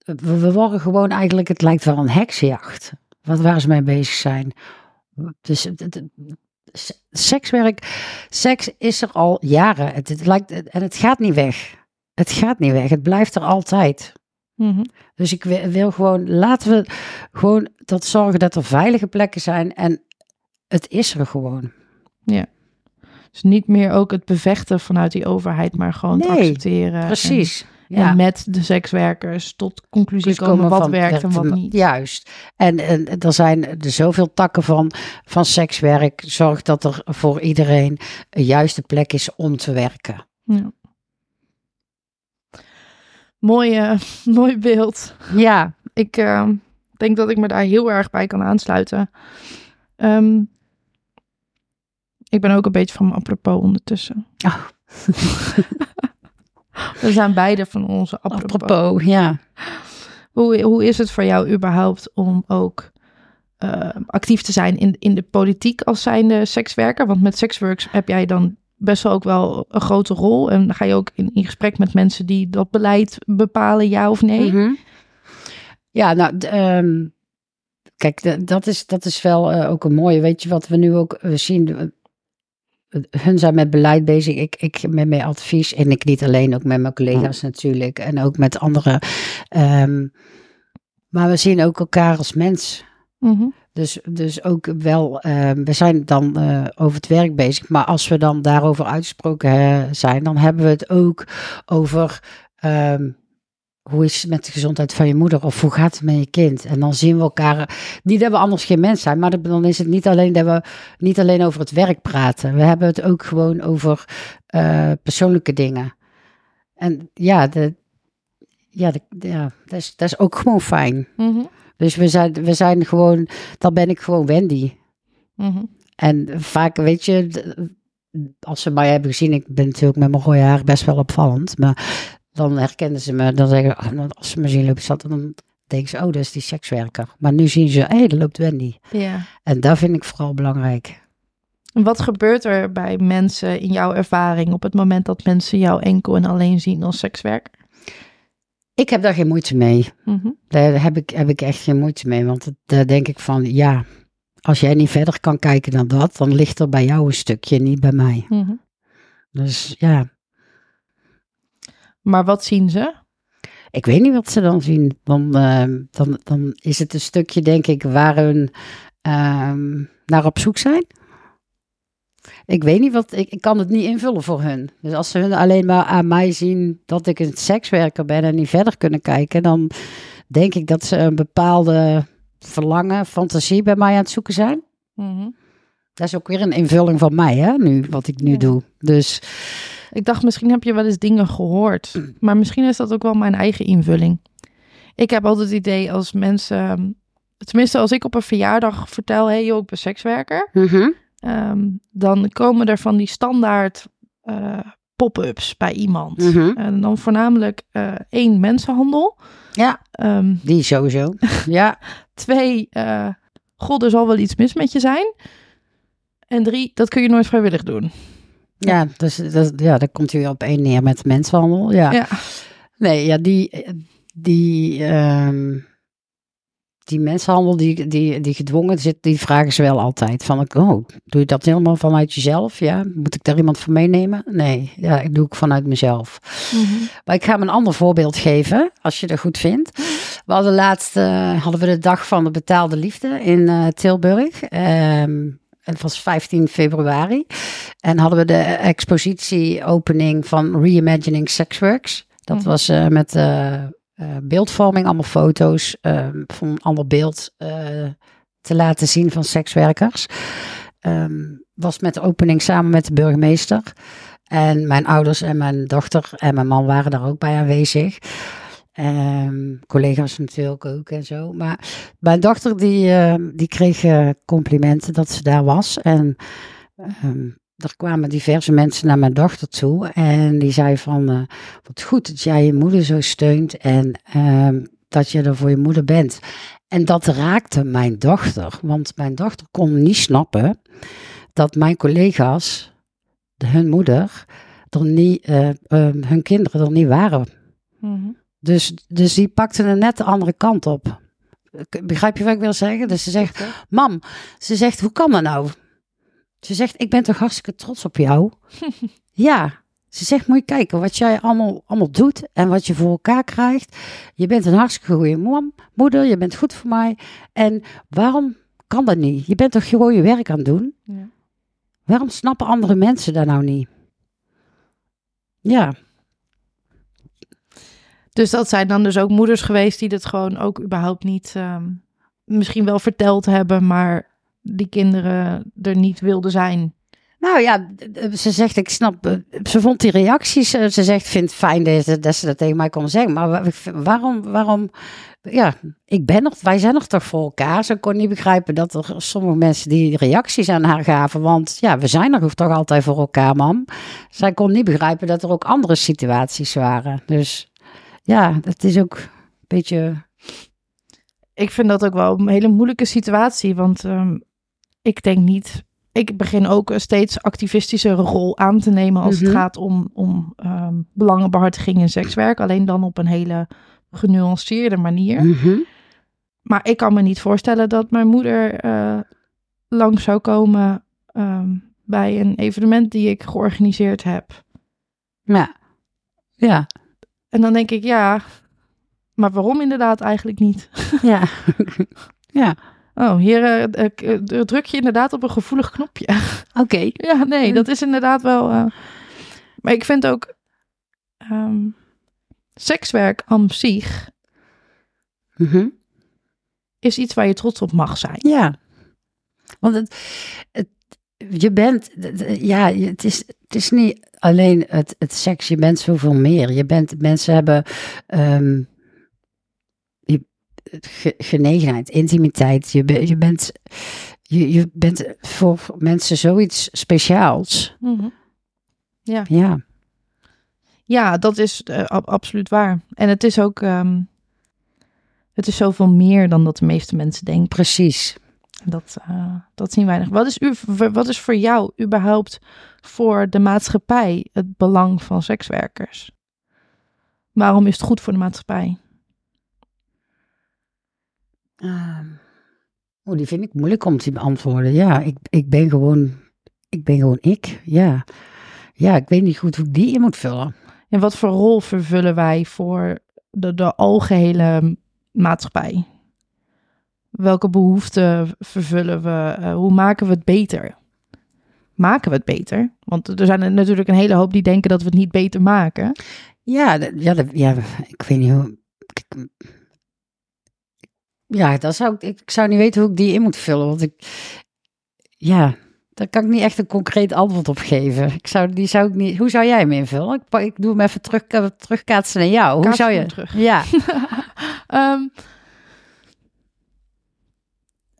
we, we worden gewoon eigenlijk, het lijkt wel een heksenjacht. Wat waar ze mee bezig zijn. Dus sekswerk, seks is er al jaren. Het, het lijkt, en het gaat niet weg. Het gaat niet weg. Het blijft er altijd. Mhm. Dus ik wil, gewoon, laten we gewoon dat zorgen dat er veilige plekken zijn. En het is er gewoon. Dus niet meer ook het bevechten vanuit die overheid, maar gewoon Nee, accepteren. Precies. En, ja. en met de sekswerkers tot conclusie Dus komen wat van- werkt en wat niet. Juist. En, en er zijn er zoveel takken van, van sekswerk. Zorg dat er voor iedereen een juiste plek is om te werken. Ja. Mooi, eh, mooi beeld. Ja. Ik eh, denk dat ik me daar heel erg bij kan aansluiten. Ehm, ik ben ook een beetje van mijn apropos ondertussen. Oh. We zijn beide van onze apropos. Apropos, ja. Hoe, hoe is het voor jou überhaupt om ook eh, actief te zijn in, in de politiek als zijnde sekswerker? Want met seksworks heb jij dan best wel ook wel een grote rol. En dan ga je ook in, in gesprek met mensen die dat beleid bepalen, ja of nee. Mhm. Ja, nou, ehm, kijk, dat is, dat is wel eh, ook een mooie. Weet je wat we nu ook we zien? Hun zijn met beleid bezig, ik, ik met mijn advies. En ik niet alleen, ook met mijn collega's natuurlijk. En ook met anderen. Ehm, maar we zien ook elkaar als mens. Mhm. Dus, dus ook wel, ehm, we zijn dan eh, over het werk bezig. Maar als we dan daarover uitgesproken zijn, dan hebben we het ook over ehm, hoe is het met de gezondheid van je moeder of hoe gaat het met je kind. En dan zien we elkaar, niet dat we anders geen mens zijn, maar dan is het niet alleen dat we niet alleen over het werk praten. We hebben het ook gewoon over eh, persoonlijke dingen. En ja, de, ja, de, ja dat, is, dat is ook gewoon fijn. Mhm. Dus we zijn, we zijn gewoon, dan ben ik gewoon Wendy. Mhm. En vaak, weet je, als ze mij hebben gezien, ik ben natuurlijk met mijn rode haar best wel opvallend, maar dan herkennen ze me, dan zeggen ah, nou, als ze me zien lopen zat, dan denken ze, oh, dat is die sekswerker. Maar nu zien ze, hé, hey, daar loopt Wendy. Ja. En dat vind ik vooral belangrijk. Wat gebeurt er bij mensen in jouw ervaring op het moment dat mensen jou enkel en alleen zien als sekswerker? Ik heb daar geen moeite mee. Mhm. Daar heb ik, heb ik echt geen moeite mee, want daar denk ik van, ja, als jij niet verder kan kijken dan dat, dan ligt er bij jou een stukje, niet bij mij. Mhm. Dus ja, Maar wat zien ze? Ik weet niet wat ze dan zien. Dan, ehm, dan, dan is het een stukje, denk ik, waar hun ehm, naar op zoek zijn. Ik weet niet wat, ik, ik kan het niet invullen voor hun. Dus als ze hun alleen maar aan mij zien dat ik een sekswerker ben en niet verder kunnen kijken, dan denk ik dat ze een bepaalde verlangen, fantasie bij mij aan het zoeken zijn. Mhm. Dat is ook weer een invulling van mij, hè, nu, wat ik nu Ja. doe. Dus Ik dacht, misschien heb je wel eens dingen gehoord. Maar misschien is dat ook wel mijn eigen invulling. Ik heb altijd het idee als mensen... Tenminste, als ik op een verjaardag vertel... Hé hey, joh, ik ben sekswerker. mhm. ehm, dan komen er van die standaard eh, pop-ups bij iemand. Mhm. En dan voornamelijk eh, één, mensenhandel. ja, Ehm, die sowieso. ja, twee, eh, god, er zal wel iets mis met je zijn. En drie, dat kun je nooit vrijwillig doen. Ja, dus, dat, ja, daar komt u weer op één neer met mensenhandel. Ja. Ja. Nee, ja, die, die, ehm, die mensenhandel die, die, die gedwongen zit, die vragen ze wel altijd. Van, oh, doe je dat helemaal vanuit jezelf? Ja, moet ik daar iemand voor meenemen? Nee, ja, ik doe ik vanuit mezelf. Maar ik ga hem een ander voorbeeld geven, als je dat goed vindt. We hadden laatst, eh, hadden we de dag van de betaalde liefde in eh, Tilburg. Ehm, het was 15 februari. En hadden we de expositieopening van Reimagining Sexworks. Dat Mhm. was eh, met eh, eh, beeldvorming, allemaal foto's van een ander beeld te laten zien van sekswerkers. Ehm, was met de opening samen met de burgemeester. En mijn ouders en mijn dochter en mijn man waren daar ook bij aanwezig. Ehm, collega's natuurlijk ook en zo. Maar mijn dochter die, ehm, die kreeg eh, complimenten dat ze daar was. En ehm, er kwamen diverse mensen naar mijn dochter toe. En die zei van, eh, wat goed dat jij je moeder zo steunt. En ehm, dat je er voor je moeder bent. En dat raakte mijn dochter. Want mijn dochter kon niet snappen dat mijn collega's, hun moeder, er niet, eh, hun kinderen er niet waren. Mhm. Dus, dus die pakte een net de andere kant op. Begrijp je wat ik wil zeggen? Dus ze zegt, mam, ze zegt, hoe kan dat nou? Ze zegt, ik ben toch hartstikke trots op jou? ja. Ze zegt, moet je kijken wat jij allemaal, allemaal doet en wat je voor elkaar krijgt. Je bent een hartstikke goede mam, moeder, je bent goed voor mij. En waarom kan dat niet? Je bent toch gewoon je werk aan het doen? Ja. Waarom snappen andere mensen dat nou niet? Ja, Dus dat zijn dan dus ook moeders geweest die dat gewoon ook überhaupt niet ehm, misschien wel verteld hebben, maar die kinderen er niet wilden zijn. Nou ja, ze zegt, ik snap, eh, ze vond die reacties, eh, ze zegt, vindt fijn dat dat ze dat tegen mij kon zeggen. Maar wa- waarom, waarom, ja, ik ben nog, wij zijn nog toch voor elkaar. Ze kon niet begrijpen dat er sommige mensen die reacties aan haar gaven. Want ja, we zijn er toch altijd voor elkaar, mam. Zij kon niet begrijpen dat er ook andere situaties waren. Dus ja, dat is ook een beetje, Ik vind dat ook wel een hele moeilijke situatie, want ehm, ik denk niet. Ik begin ook een steeds activistische rol aan te nemen als Mhm. het gaat om, om ehm, belangenbehartiging in sekswerk. Alleen dan op een hele genuanceerde manier. Mhm. Maar ik kan me niet voorstellen dat mijn moeder eh lang zou komen ehm, bij een evenement die ik georganiseerd heb. ja, ja, En dan denk ik, ja, maar waarom inderdaad eigenlijk niet? ja, ja, Oh, hier eh, eh, eh, druk je inderdaad op een gevoelig knopje. oké. ja, nee, dat is inderdaad wel. Maar ik vind ook ehm, sekswerk aan zich Mhm. is iets waar je trots op mag zijn. Ja, want het, het, je bent, ja, het is, het is niet alleen het, het seks, je bent zoveel meer. Je bent, mensen hebben ehm, je, ge- genegenheid, intimiteit. Je, je, bent, je, je bent voor mensen zoiets speciaals. Mhm. Ja, Ja, dat is eh, ab- absoluut waar. En het is ook. ehm, het is zoveel meer dan dat de meeste mensen denken. precies. Dat, eh, dat zien weinig. Wat is, u, wat is voor jou überhaupt voor de maatschappij het belang van sekswerkers? Waarom is het goed voor de maatschappij? Ehm, oh, die vind ik moeilijk om te beantwoorden. Ja, ik, ik ben gewoon, ik ben gewoon ik. Ja. ja, ik weet niet goed hoe ik die in moet vullen. En wat voor rol vervullen wij voor de, de algehele maatschappij? Welke behoeften vervullen we? Eh, hoe maken we het beter? maken we het beter? Want er zijn er natuurlijk een hele hoop die denken dat we het niet beter maken. Ja, ja, ja ik weet niet hoe. ja, dat zou, ik, ik zou niet weten hoe ik die in moet vullen. Want ik. Ja, daar kan ik niet echt een concreet antwoord op geven. Ik zou, die zou ik niet, hoe zou jij hem invullen? Ik, ik doe hem even terug, eh, terugkaatsen naar jou. Hoe zou hem je. terug. Ja. Ehm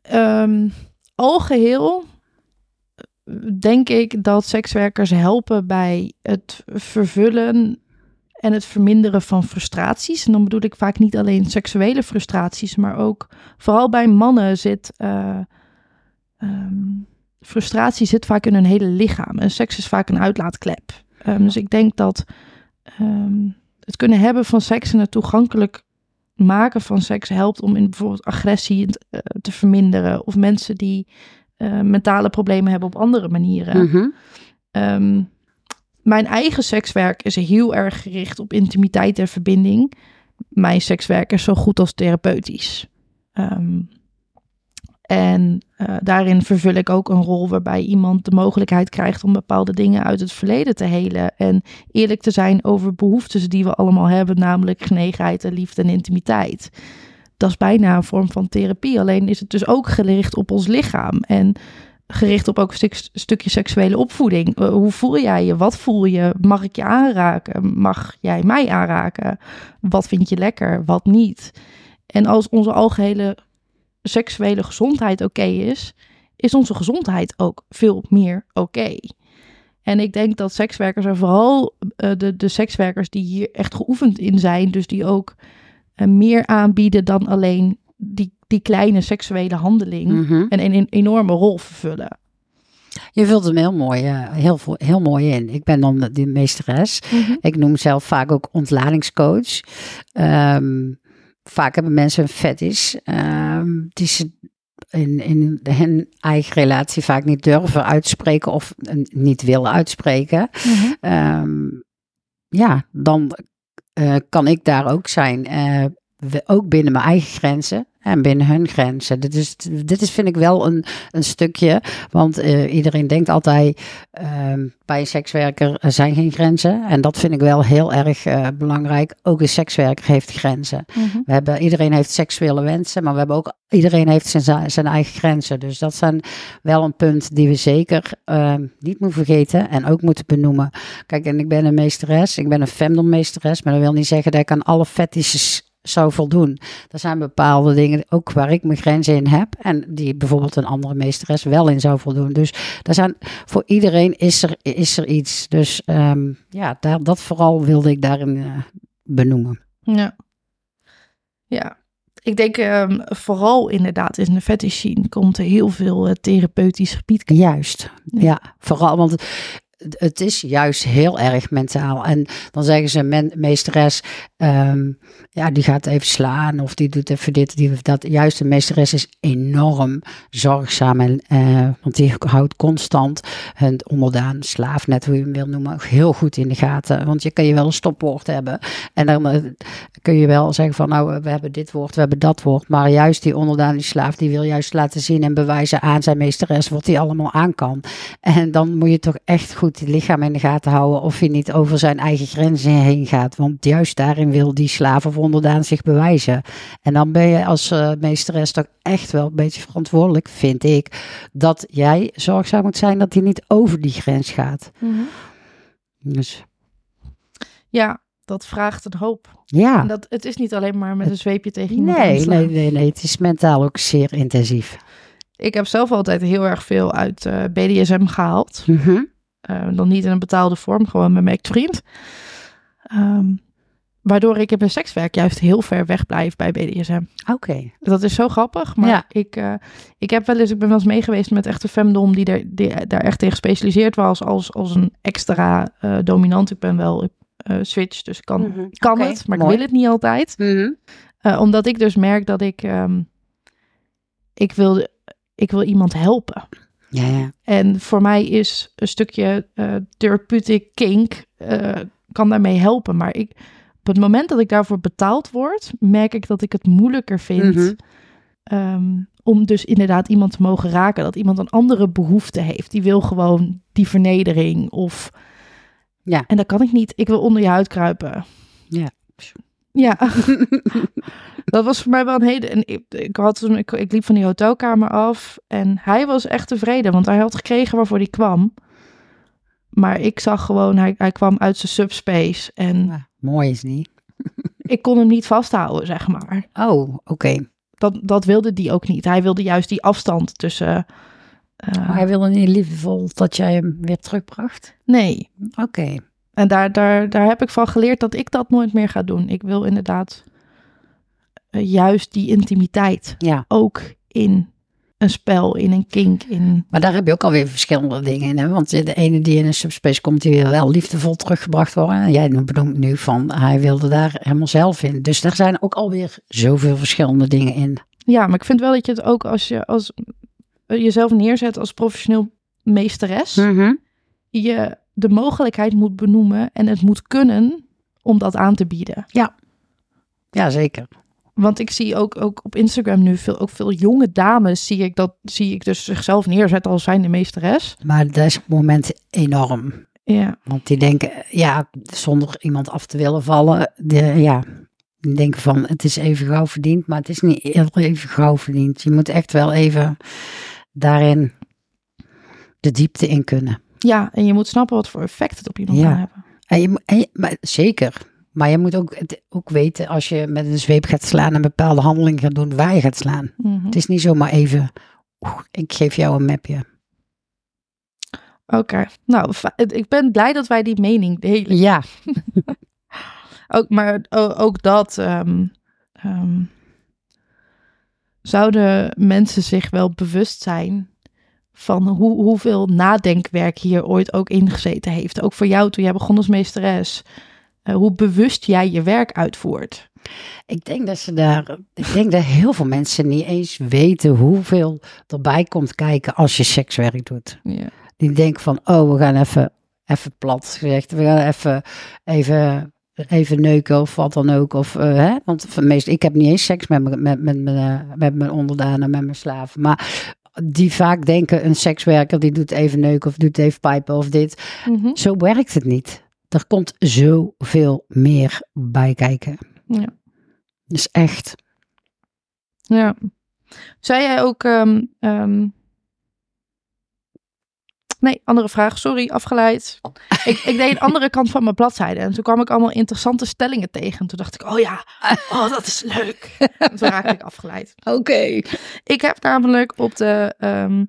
ehm, algeheel eh, denk ik dat sekswerkers helpen bij het vervullen en het verminderen van frustraties. En dan bedoel ik vaak niet alleen seksuele frustraties, maar ook vooral bij mannen zit. eh, ehm, frustratie zit vaak in hun hele lichaam. En seks is vaak een uitlaatklep. Ehm, dus ik denk dat het kunnen hebben van seks en het toegankelijk maken van seks helpt om in bijvoorbeeld agressie eh, te verminderen. Of mensen die eh, mentale problemen hebben op andere manieren. Mhm. Ehm, mijn eigen sekswerk is heel erg gericht op intimiteit en verbinding. Mijn sekswerk is zo goed als therapeutisch. Ehm, en eh, daarin vervul ik ook een rol waarbij iemand de mogelijkheid krijgt om bepaalde dingen uit het verleden te helen. En eerlijk te zijn over behoeftes die we allemaal hebben, namelijk genegenheid en liefde en intimiteit. Dat is bijna een vorm van therapie. Alleen is het dus ook gericht op ons lichaam. En gericht op ook een stuk, stukje seksuele opvoeding. Eh, Hoe voel jij je? Wat voel je? Mag ik je aanraken? Mag jij mij aanraken? Wat vind je lekker? Wat niet? En als onze algehele seksuele gezondheid oké is, is onze gezondheid ook veel meer oké. En ik denk dat sekswerkers en vooral eh, de, de sekswerkers die hier echt geoefend in zijn, dus die ook eh, meer aanbieden dan alleen die, die kleine seksuele handeling, Mhm. en een, een enorme rol vervullen. Je vult hem heel mooi, eh, heel, heel mooi in. Ik ben dan de meesteres. Ik noem mezelf vaak ook ontladingscoach. Ehm, vaak hebben mensen een fetish ehm, die ze in, in hun eigen relatie vaak niet durven uitspreken of niet willen uitspreken. Ehm, ja, dan eh, kan ik daar ook zijn. eh, we- ook binnen mijn eigen grenzen en binnen hun grenzen. Dit is, dit is vind ik wel een, een stukje. Want eh, iedereen denkt altijd ehm, bij een sekswerker er zijn geen grenzen. En dat vind ik wel heel erg eh, belangrijk. Ook een sekswerker heeft grenzen. We hebben, iedereen heeft seksuele wensen, maar we hebben ook, iedereen heeft zijn, zijn eigen grenzen. Dus dat zijn wel een punt die we zeker ehm, niet moeten vergeten en ook moeten benoemen. Kijk, en ik ben een meesteres, ik ben een femdom meesteres, maar dat wil niet zeggen dat ik aan alle fetishes zou voldoen. Er zijn bepaalde dingen ook waar ik mijn grenzen in heb en die bijvoorbeeld een andere meesteres wel in zou voldoen. Dus daar zijn, voor iedereen is er, is er iets. Dus ehm, ja, daar, dat vooral wilde ik daarin eh, benoemen. Ja. Ja. Ik denk ehm, vooral inderdaad in de fetish scene komt er heel veel eh, therapeutisch gebied. Juist, Ja. ja. vooral, want het, is juist heel erg mentaal. En dan zeggen ze, meesteres, ehm, ja, die gaat even slaan of die doet even dit, die dat. Juist, de meesteres is enorm zorgzaam, en, eh, want die houdt constant hun onderdaan, slaaf, net hoe je hem wil noemen, heel goed in de gaten. Want je kan je wel een stopwoord hebben en dan eh, kun je wel zeggen van, nou, we hebben dit woord, we hebben dat woord. Maar juist die onderdaan, die slaaf, die wil juist laten zien en bewijzen aan zijn meesteres wat hij allemaal aan kan. En dan moet je toch echt goed je lichaam in de gaten houden of je niet over zijn eigen grenzen heen gaat. Want juist daarin wil die slaaf of onderdaan zich bewijzen. En dan ben je als eh, meesteres toch echt wel een beetje verantwoordelijk, vind ik, dat jij zorgzaam moet zijn dat hij niet over die grens gaat. Dus Ja, dat vraagt een hoop. ja. En dat, het is niet alleen maar met een zweepje tegen iemand Nee, nee, nee, nee. Het is mentaal ook zeer intensief. Ik heb zelf altijd heel erg veel uit eh, BDSM gehaald. Mhm. Eh, dan niet in een betaalde vorm, gewoon met mijn ex-vriend. Ehm, waardoor ik in mijn sekswerk juist heel ver weg blijf bij BDSM. Oké. Dat is zo grappig, maar Ja. ik, eh, ik heb wel eens, ik ben wel eens meegeweest met echte femdom die, er, die daar echt in gespecialiseerd was als, als een extra eh, dominant. Ik ben wel switch, dus ik kan, Mhm. kan het, maar mooi. ik wil het niet altijd. Mhm. Omdat ik dus merk dat ik, ehm, ik, wil, ik wil iemand helpen. Ja, ja. En voor mij is een stukje eh therapeutic kink eh, kan daarmee helpen. Maar ik, op het moment dat ik daarvoor betaald word, merk ik dat ik het moeilijker vind Mhm. ehm, om dus inderdaad iemand te mogen raken. Dat iemand een andere behoefte heeft. Die wil gewoon die vernedering of... Ja. En dat kan ik niet. Ik wil onder je huid kruipen. Ja. Ja. dat was voor mij wel een hele... En ik, ik, had, toen- ik, ik liep van die hotelkamer af en hij was echt tevreden. Want hij had gekregen waarvoor hij kwam. Maar ik zag gewoon, hij, hij kwam uit zijn subspace. En Ja, mooi is niet. ik kon hem niet vasthouden, zeg maar. Oh, oké. Dat, dat wilde die ook niet. Hij wilde juist die afstand tussen... eh, Maar hij wilde niet liefdevol dat jij hem weer terugbracht? nee. Oké. En daar, daar, daar heb ik van geleerd dat ik dat nooit meer ga doen. Ik wil inderdaad eh, juist die intimiteit Ja. ook in een spel, in een kink, in... Maar daar heb je ook alweer verschillende dingen in. Hè? Want de ene die in een subspace komt, die wil wel liefdevol teruggebracht worden. En jij benoemt nu van, hij wilde daar helemaal zelf in. Dus daar zijn ook alweer zoveel verschillende dingen in. Ja, maar ik vind wel dat je het ook als je als, eh, jezelf neerzet als professioneel meesteres, Mhm. je de mogelijkheid moet benoemen en het moet kunnen om dat aan te bieden. Ja, zeker. Want ik zie ook, ook op Instagram nu veel, ook veel jonge dames, zie ik, dat, zie ik dus zichzelf neerzetten als zijnde meesteres. Maar dat is op het moment enorm. Ja, Want die denken, ja, zonder iemand af te willen vallen, de, ja, die denken van, het is even gauw verdiend, maar het is niet even gauw verdiend. Je moet echt wel even daarin de diepte in kunnen. Ja, en je moet snappen wat voor effect het op iemand Ja. kan hebben. En je, en je- maar zeker. Maar je moet ook, ook weten als je met een zweep gaat slaan en een bepaalde handeling gaat doen, waar je gaat slaan. Mhm. Het is niet zomaar even, oeh, ik geef jou een mapje. Oké, nou, ik ben blij dat wij die mening delen. Ja, Ook, maar ook dat. ehm, ehm, zouden mensen zich wel bewust zijn van hoe, hoeveel nadenkwerk hier ooit ook ingezeten heeft? Ook voor jou toen jij begon als meesteres. Eh, hoe bewust jij je werk uitvoert. ik denk dat ze daar, ik denk dat heel veel mensen niet eens weten hoeveel erbij komt kijken als je sekswerk doet. Ja. Die denken van, oh, we gaan even, even plat gezegd, we gaan even, even, even neuken of wat dan ook. Of, eh, hè? Want ik heb niet eens seks met, mijn- met, met, met, eh, met mijn onderdanen, met mijn slaven. Maar die vaak denken, een sekswerker die doet even neuken of doet even pijpen of dit. Mhm. Zo werkt het niet. Er komt zoveel meer bij kijken. Ja. Dus echt. ja. Zei jij ook. ehm, ehm, Nee, andere vraag. Sorry, afgeleid. Ik, ik deed een andere kant van mijn bladzijde. En toen kwam ik allemaal interessante stellingen tegen. En toen dacht ik, oh ja, oh, dat is leuk. En toen raakte ik afgeleid. Oké. Ik heb namelijk op de ehm,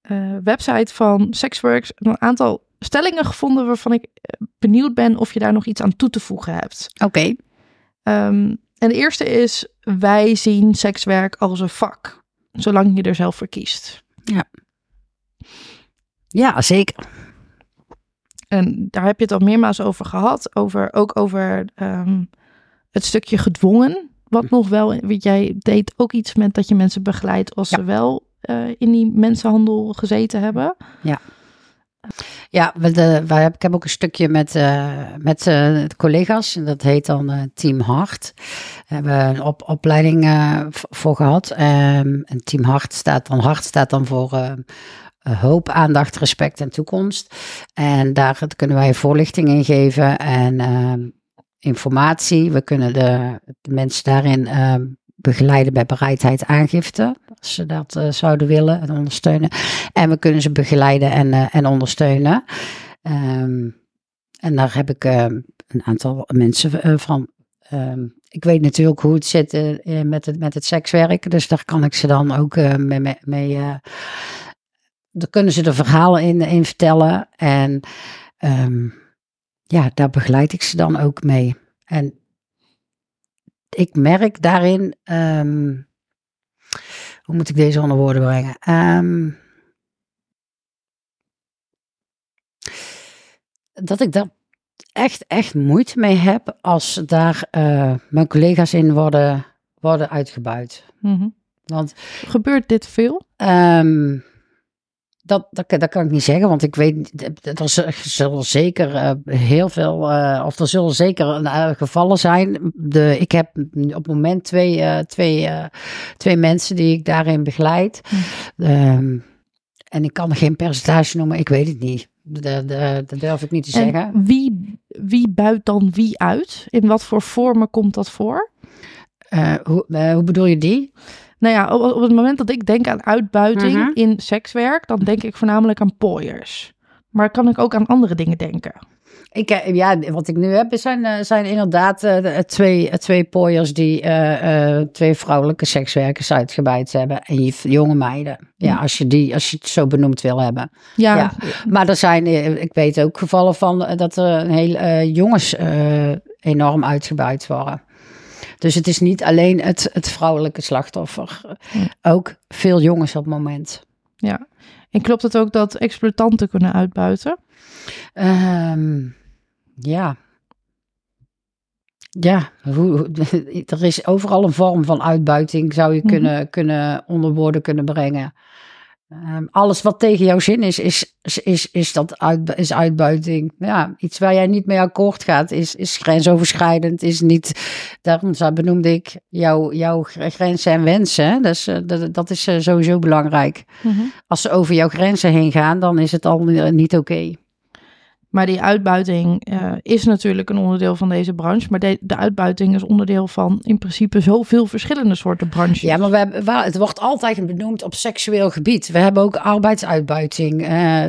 eh, website van Sexworks een aantal stellingen gevonden waarvan ik eh, benieuwd ben of je daar nog iets aan toe te voegen hebt. Oké. Ehm, en de eerste is, wij zien sekswerk als een vak, zolang je er zelf voor kiest. Ja, zeker. En daar heb je het al meermaals over gehad, over, ook over ehm, het stukje gedwongen. Wat nog wel, weet jij deed ook iets met dat je mensen begeleidt als Ja. ze wel eh, in die mensenhandel gezeten hebben. Ja, we de, wij ik heb ook een stukje met, eh, met eh, collega's. En dat heet dan Team Hart. Daar hebben we een op, opleiding voor gehad. Ehm, en Team Hart staat dan, Hart staat dan voor hoop, aandacht, respect en toekomst. En daar kunnen wij voorlichting in geven en ehm, informatie. We kunnen de, de mensen daarin ehm, begeleiden bij bereidheid aangifte. Als ze dat eh, zouden willen en ondersteunen. En we kunnen ze begeleiden en, eh, en ondersteunen. Ehm, en daar heb ik een aantal mensen eh, van. Ik weet natuurlijk hoe het zit eh, eh, met, het, met het sekswerk. Dus daar kan ik ze dan ook eh, mee. mee, eh, daar kunnen ze de verhalen in, in vertellen. En ehm, ja, daar begeleid ik ze dan ook mee. En ik merk daarin. ehm, hoe moet ik deze onder woorden brengen? Ehm, dat ik daar echt, echt moeite mee heb als daar eh, mijn collega's in worden, worden uitgebuit. Want Gebeurt dit veel? ehm, Dat, dat, dat kan ik niet zeggen, want ik weet, er zullen zeker uh, heel veel, uh, of er zullen zeker uh, gevallen zijn. De, ik heb op het moment twee, twee, twee mensen die ik daarin begeleid. Hm. Um, en ik kan geen percentage noemen, ik weet het niet. Dat, dat durf ik niet te en zeggen. Wie, wie buit dan wie uit? In wat voor vormen komt dat voor? Hoe, hoe bedoel je die? Nou ja, op, op, het moment dat ik denk aan uitbuiting uh-huh. in sekswerk, dan denk ik voornamelijk aan pooiers. Maar kan ik ook aan andere dingen denken? Ik, ja, wat ik nu heb, zijn, zijn inderdaad uh, twee, twee pooiers die uh, uh, twee vrouwelijke sekswerkers uitgebuit hebben. En jonge meiden. Ja, als je, die, als je het zo benoemd wil hebben. Ja. ja. Maar er zijn, ik weet ook gevallen van dat er een heel jongens enorm uitgebuit worden. Dus het is niet alleen het, het vrouwelijke slachtoffer. Ook veel jongens op het moment. Ja. En klopt het ook dat exploitanten kunnen uitbuiten? Um, ja. Ja, hoe, er is overal een vorm van uitbuiting, zou je mhm. kunnen, kunnen onder woorden kunnen brengen. Um, alles wat tegen jouw zin is, is, is, is, dat uit, is uitbuiting. Ja, iets waar jij niet mee akkoord gaat, is, is grensoverschrijdend. Is niet, daarom benoemde ik jouw, jouw grenzen en wensen. Dus, uh, dat, dat is uh, sowieso belangrijk. Mm -hmm. Als ze over jouw grenzen heen gaan, dan is het al niet oké. Okay. Maar die uitbuiting uh, is natuurlijk een onderdeel van deze branche. Maar de, de, uitbuiting is onderdeel van in principe zoveel verschillende soorten branches. Ja, maar we hebben, het wordt altijd benoemd op seksueel gebied. We hebben ook arbeidsuitbuiting, uh,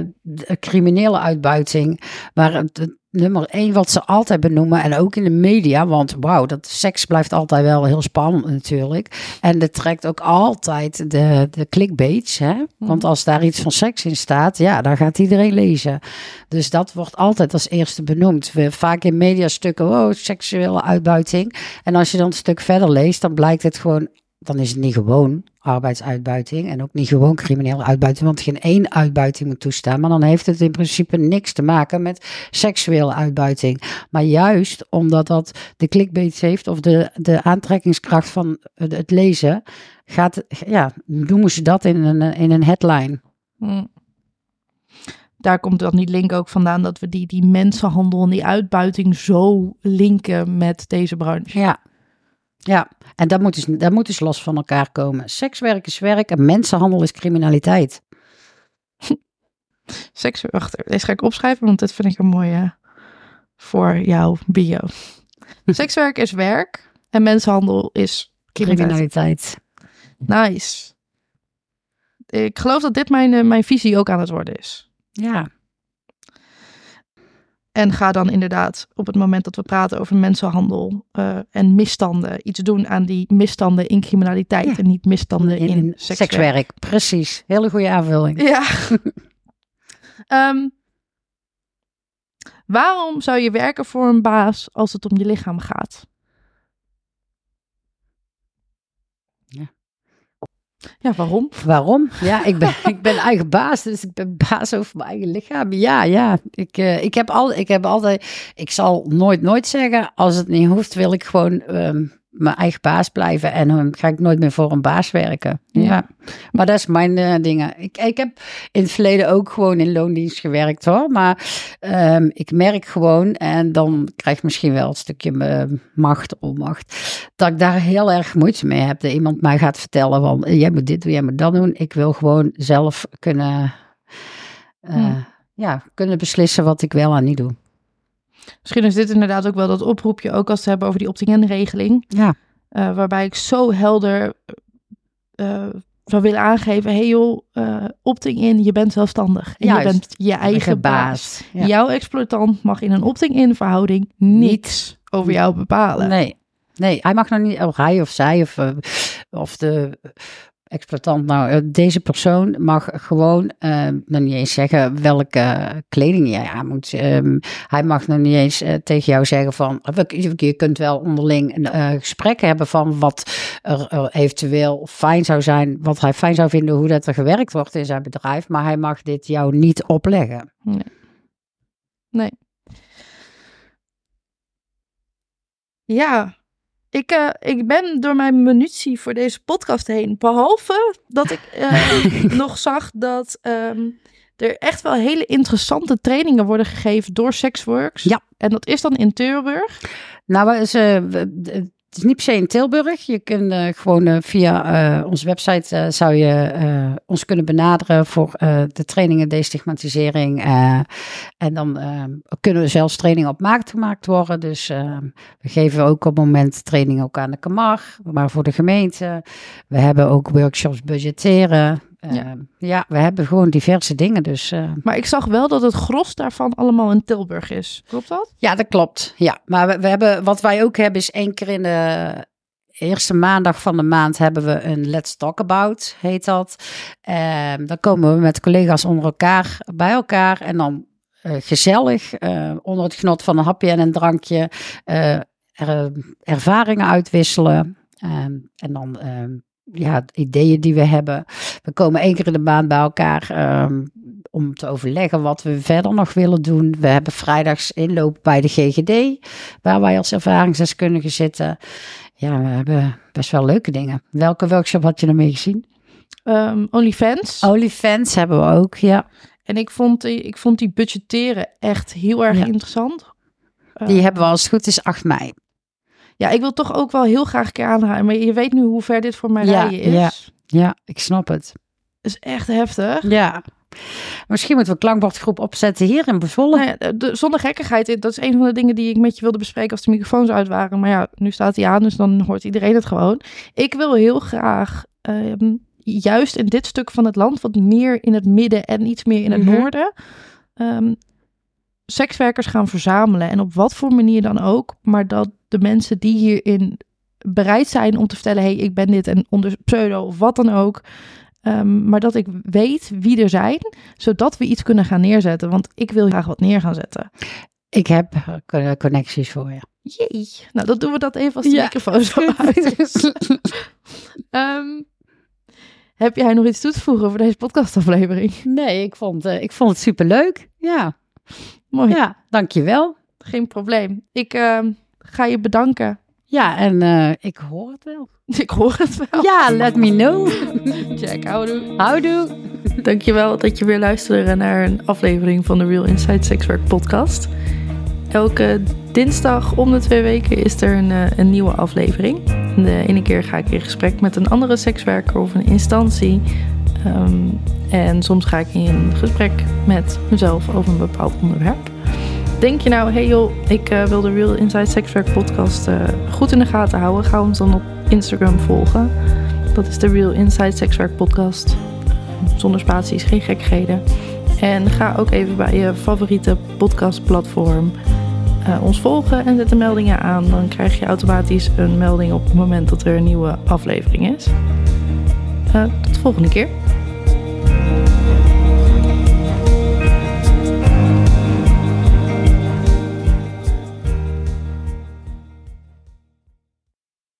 criminele uitbuiting. Waar het, nummer één wat ze altijd benoemen. En ook in de media. Want wauw, dat seks blijft altijd wel heel spannend natuurlijk. En dat trekt ook altijd de, de clickbaits. Hè? Want als daar iets van seks in staat, ja, dan gaat iedereen lezen. Dus dat wordt altijd als eerste benoemd. We, vaak in mediastukken, oh, seksuele uitbuiting. En als je dan een stuk verder leest, dan blijkt het gewoon dan is het niet gewoon arbeidsuitbuiting en ook niet gewoon criminele uitbuiting, want geen één uitbuiting moet toestaan. Maar dan heeft het in principe niks te maken met seksuele uitbuiting. Maar juist omdat dat de clickbait heeft of de, de aantrekkingskracht van het lezen, gaat, ja, noemen ze dat in een, in een headline. Hmm. Daar komt dan die link ook vandaan dat we die, die mensenhandel en die uitbuiting zo linken met deze branche. Ja, ja, en dat moet, dus, dat moet dus los van elkaar komen. Sekswerk is werk en mensenhandel is criminaliteit. Seks, wacht, deze ga ik opschrijven, want dit vind ik een mooie voor jouw bio. Sekswerk is werk en mensenhandel is criminaliteit. Nice. Ik geloof dat dit mijn, eh, mijn visie ook aan het worden is. Ja. En ga dan inderdaad op het moment dat we praten over mensenhandel uh, en misstanden, iets doen aan die misstanden in criminaliteit en niet misstanden in, in sekswerk. sekswerk. Precies, hele goede aanvulling. Ja. um, waarom zou je werken voor een baas als het om je lichaam gaat? Ja, waarom? Waarom? Ja, ik ben, ik ben eigen baas, dus ik ben baas over mijn eigen lichaam. Ja, ja. Ik, uh, ik, heb al, ik heb altijd, ik zal nooit, nooit zeggen, als het niet hoeft, wil ik gewoon um, mijn eigen baas blijven en dan ga ik nooit meer voor een baas werken. Ja, maar dat is mijn uh, dingen. Ik, ik heb in het verleden ook gewoon in loondienst gewerkt hoor, maar um, ik merk gewoon en dan krijg ik misschien wel een stukje uh, macht, onmacht, dat ik daar heel erg moeite mee heb. Dat iemand mij gaat vertellen van jij moet dit doen, jij moet dat doen. Ik wil gewoon zelf kunnen, uh, ja, kunnen beslissen wat ik wel en niet doe. Misschien is dit inderdaad ook wel dat oproepje, ook als we hebben over die opt-in regeling. Ja. Uh, waarbij ik zo helder uh, zou willen aangeven, hey joh, uh, opting in, je bent zelfstandig. En Juist. je bent je eigen baas. Ja. Jouw exploitant mag in een opting-in verhouding niets over jou bepalen. Nee, nee, hij mag nog niet, of hij of zij of, of de exploitant, nou, eh, deze persoon mag gewoon uh, nog niet eens zeggen welke kleding jij aan moet. Um, hij mag nog niet eens uh, tegen jou zeggen van, je kunt wel onderling een uh, gesprek hebben van wat er, er, eventueel fijn zou zijn, wat hij fijn zou vinden, hoe dat er gewerkt wordt in zijn bedrijf, maar hij mag dit jou niet opleggen. Nee. nee. Ja, Ik, uh, ik ben door mijn munitie voor deze podcast heen. Behalve dat ik uh, nog zag dat um, er echt wel hele interessante trainingen worden gegeven door Sexworks. Ja. En dat is dan in Tilburg. Nou, ze, het is niet per se in Tilburg. Je kunt uh, gewoon uh, via uh, onze website zou je ons kunnen benaderen voor de trainingen destigmatisering. en dan kunnen we zelfs trainingen op maat gemaakt worden. Dus we geven ook op het moment trainingen ook aan de Kamar, maar voor de gemeente. We hebben ook workshops budgetteren. Ja. Ehm, ja. we hebben gewoon diverse dingen. Dus, uh... Maar ik zag wel dat het gros daarvan allemaal in Tilburg is. Klopt dat? Ja, dat klopt. Ja, maar we, we hebben, wat wij ook hebben is één keer in de eerste maandag van de maand hebben we een Let's Talk About, heet dat. Um, dan komen we met collega's onder elkaar bij elkaar en dan uh, gezellig uh, onder het genot van een hapje en een drankje er, ervaringen uitwisselen. Um, en dan ja, ideeën die we hebben. We komen één keer in de maand bij elkaar um, om te overleggen wat we verder nog willen doen. We hebben vrijdags inloop bij de GGD, waar wij als ervaringsdeskundigen zitten. Ja, we hebben best wel leuke dingen. Welke workshop had je ermee gezien? Um, OnlyFans. OnlyFans hebben we ook, ja. En ik vond, die, ik vond die budgetteren echt heel erg interessant. Die uh, hebben we als het goed is 8 mei ja, ik wil toch ook wel heel graag een keer aanhalen. Maar je weet nu hoe ver dit voor mij ja, rijden is. Ja, ja, ik snap het. Dat is echt heftig. Ja. Misschien moeten we een klankbordgroep opzetten hier in Bezwolle. Nou ja, de, zonder gekkigheid, dat is een van de dingen die ik met je wilde bespreken als de microfoons uit waren. Maar ja, nu staat hij aan, dus dan hoort iedereen het gewoon. Ik wil heel graag, um, juist in dit stuk van het land, wat meer in het midden en iets meer in het mm -hmm. noorden, um, sekswerkers gaan verzamelen. En op wat voor manier dan ook. Maar dat de mensen die hierin bereid zijn om te vertellen: hé, hey, ik ben dit en onder pseudo of wat dan ook. Um, maar dat ik weet wie er zijn, zodat we iets kunnen gaan neerzetten. Want ik wil graag wat neer gaan zetten. Ik heb connecties voor je. Jee. Nou, dan doen we dat even als de ja. microfoon zo uit um, heb jij nog iets toe te voegen voor deze podcastaflevering? Nee, ik vond, uh, ik vond het superleuk. Ja. Mooi. Ja, dankjewel. Geen probleem. Ik uh, ga je bedanken. Ja, en uh, ik hoor het wel. Ik hoor het wel. Ja, let me know. Check, houdoe. Houdoe. Dankjewel dat je weer luisterde naar een aflevering van de Real Inside Sexwork podcast. Elke dinsdag om de twee weken is er een, uh, een nieuwe aflevering. De ene keer ga ik in gesprek met een andere sekswerker of een instantie. Um, en soms ga ik in gesprek met mezelf over een bepaald onderwerp. Denk je nou, hey joh, ik uh, wil de Real Inside Sexwork podcast uh, goed in de gaten houden. Ga ons dan op Instagram volgen. Dat is de Real Inside Sexwork podcast. Zonder spaties, geen gekheden. En ga ook even bij je favoriete podcastplatform uh, ons volgen en zet de meldingen aan. Dan krijg je automatisch een melding op het moment dat er een nieuwe aflevering is. tot de volgende keer.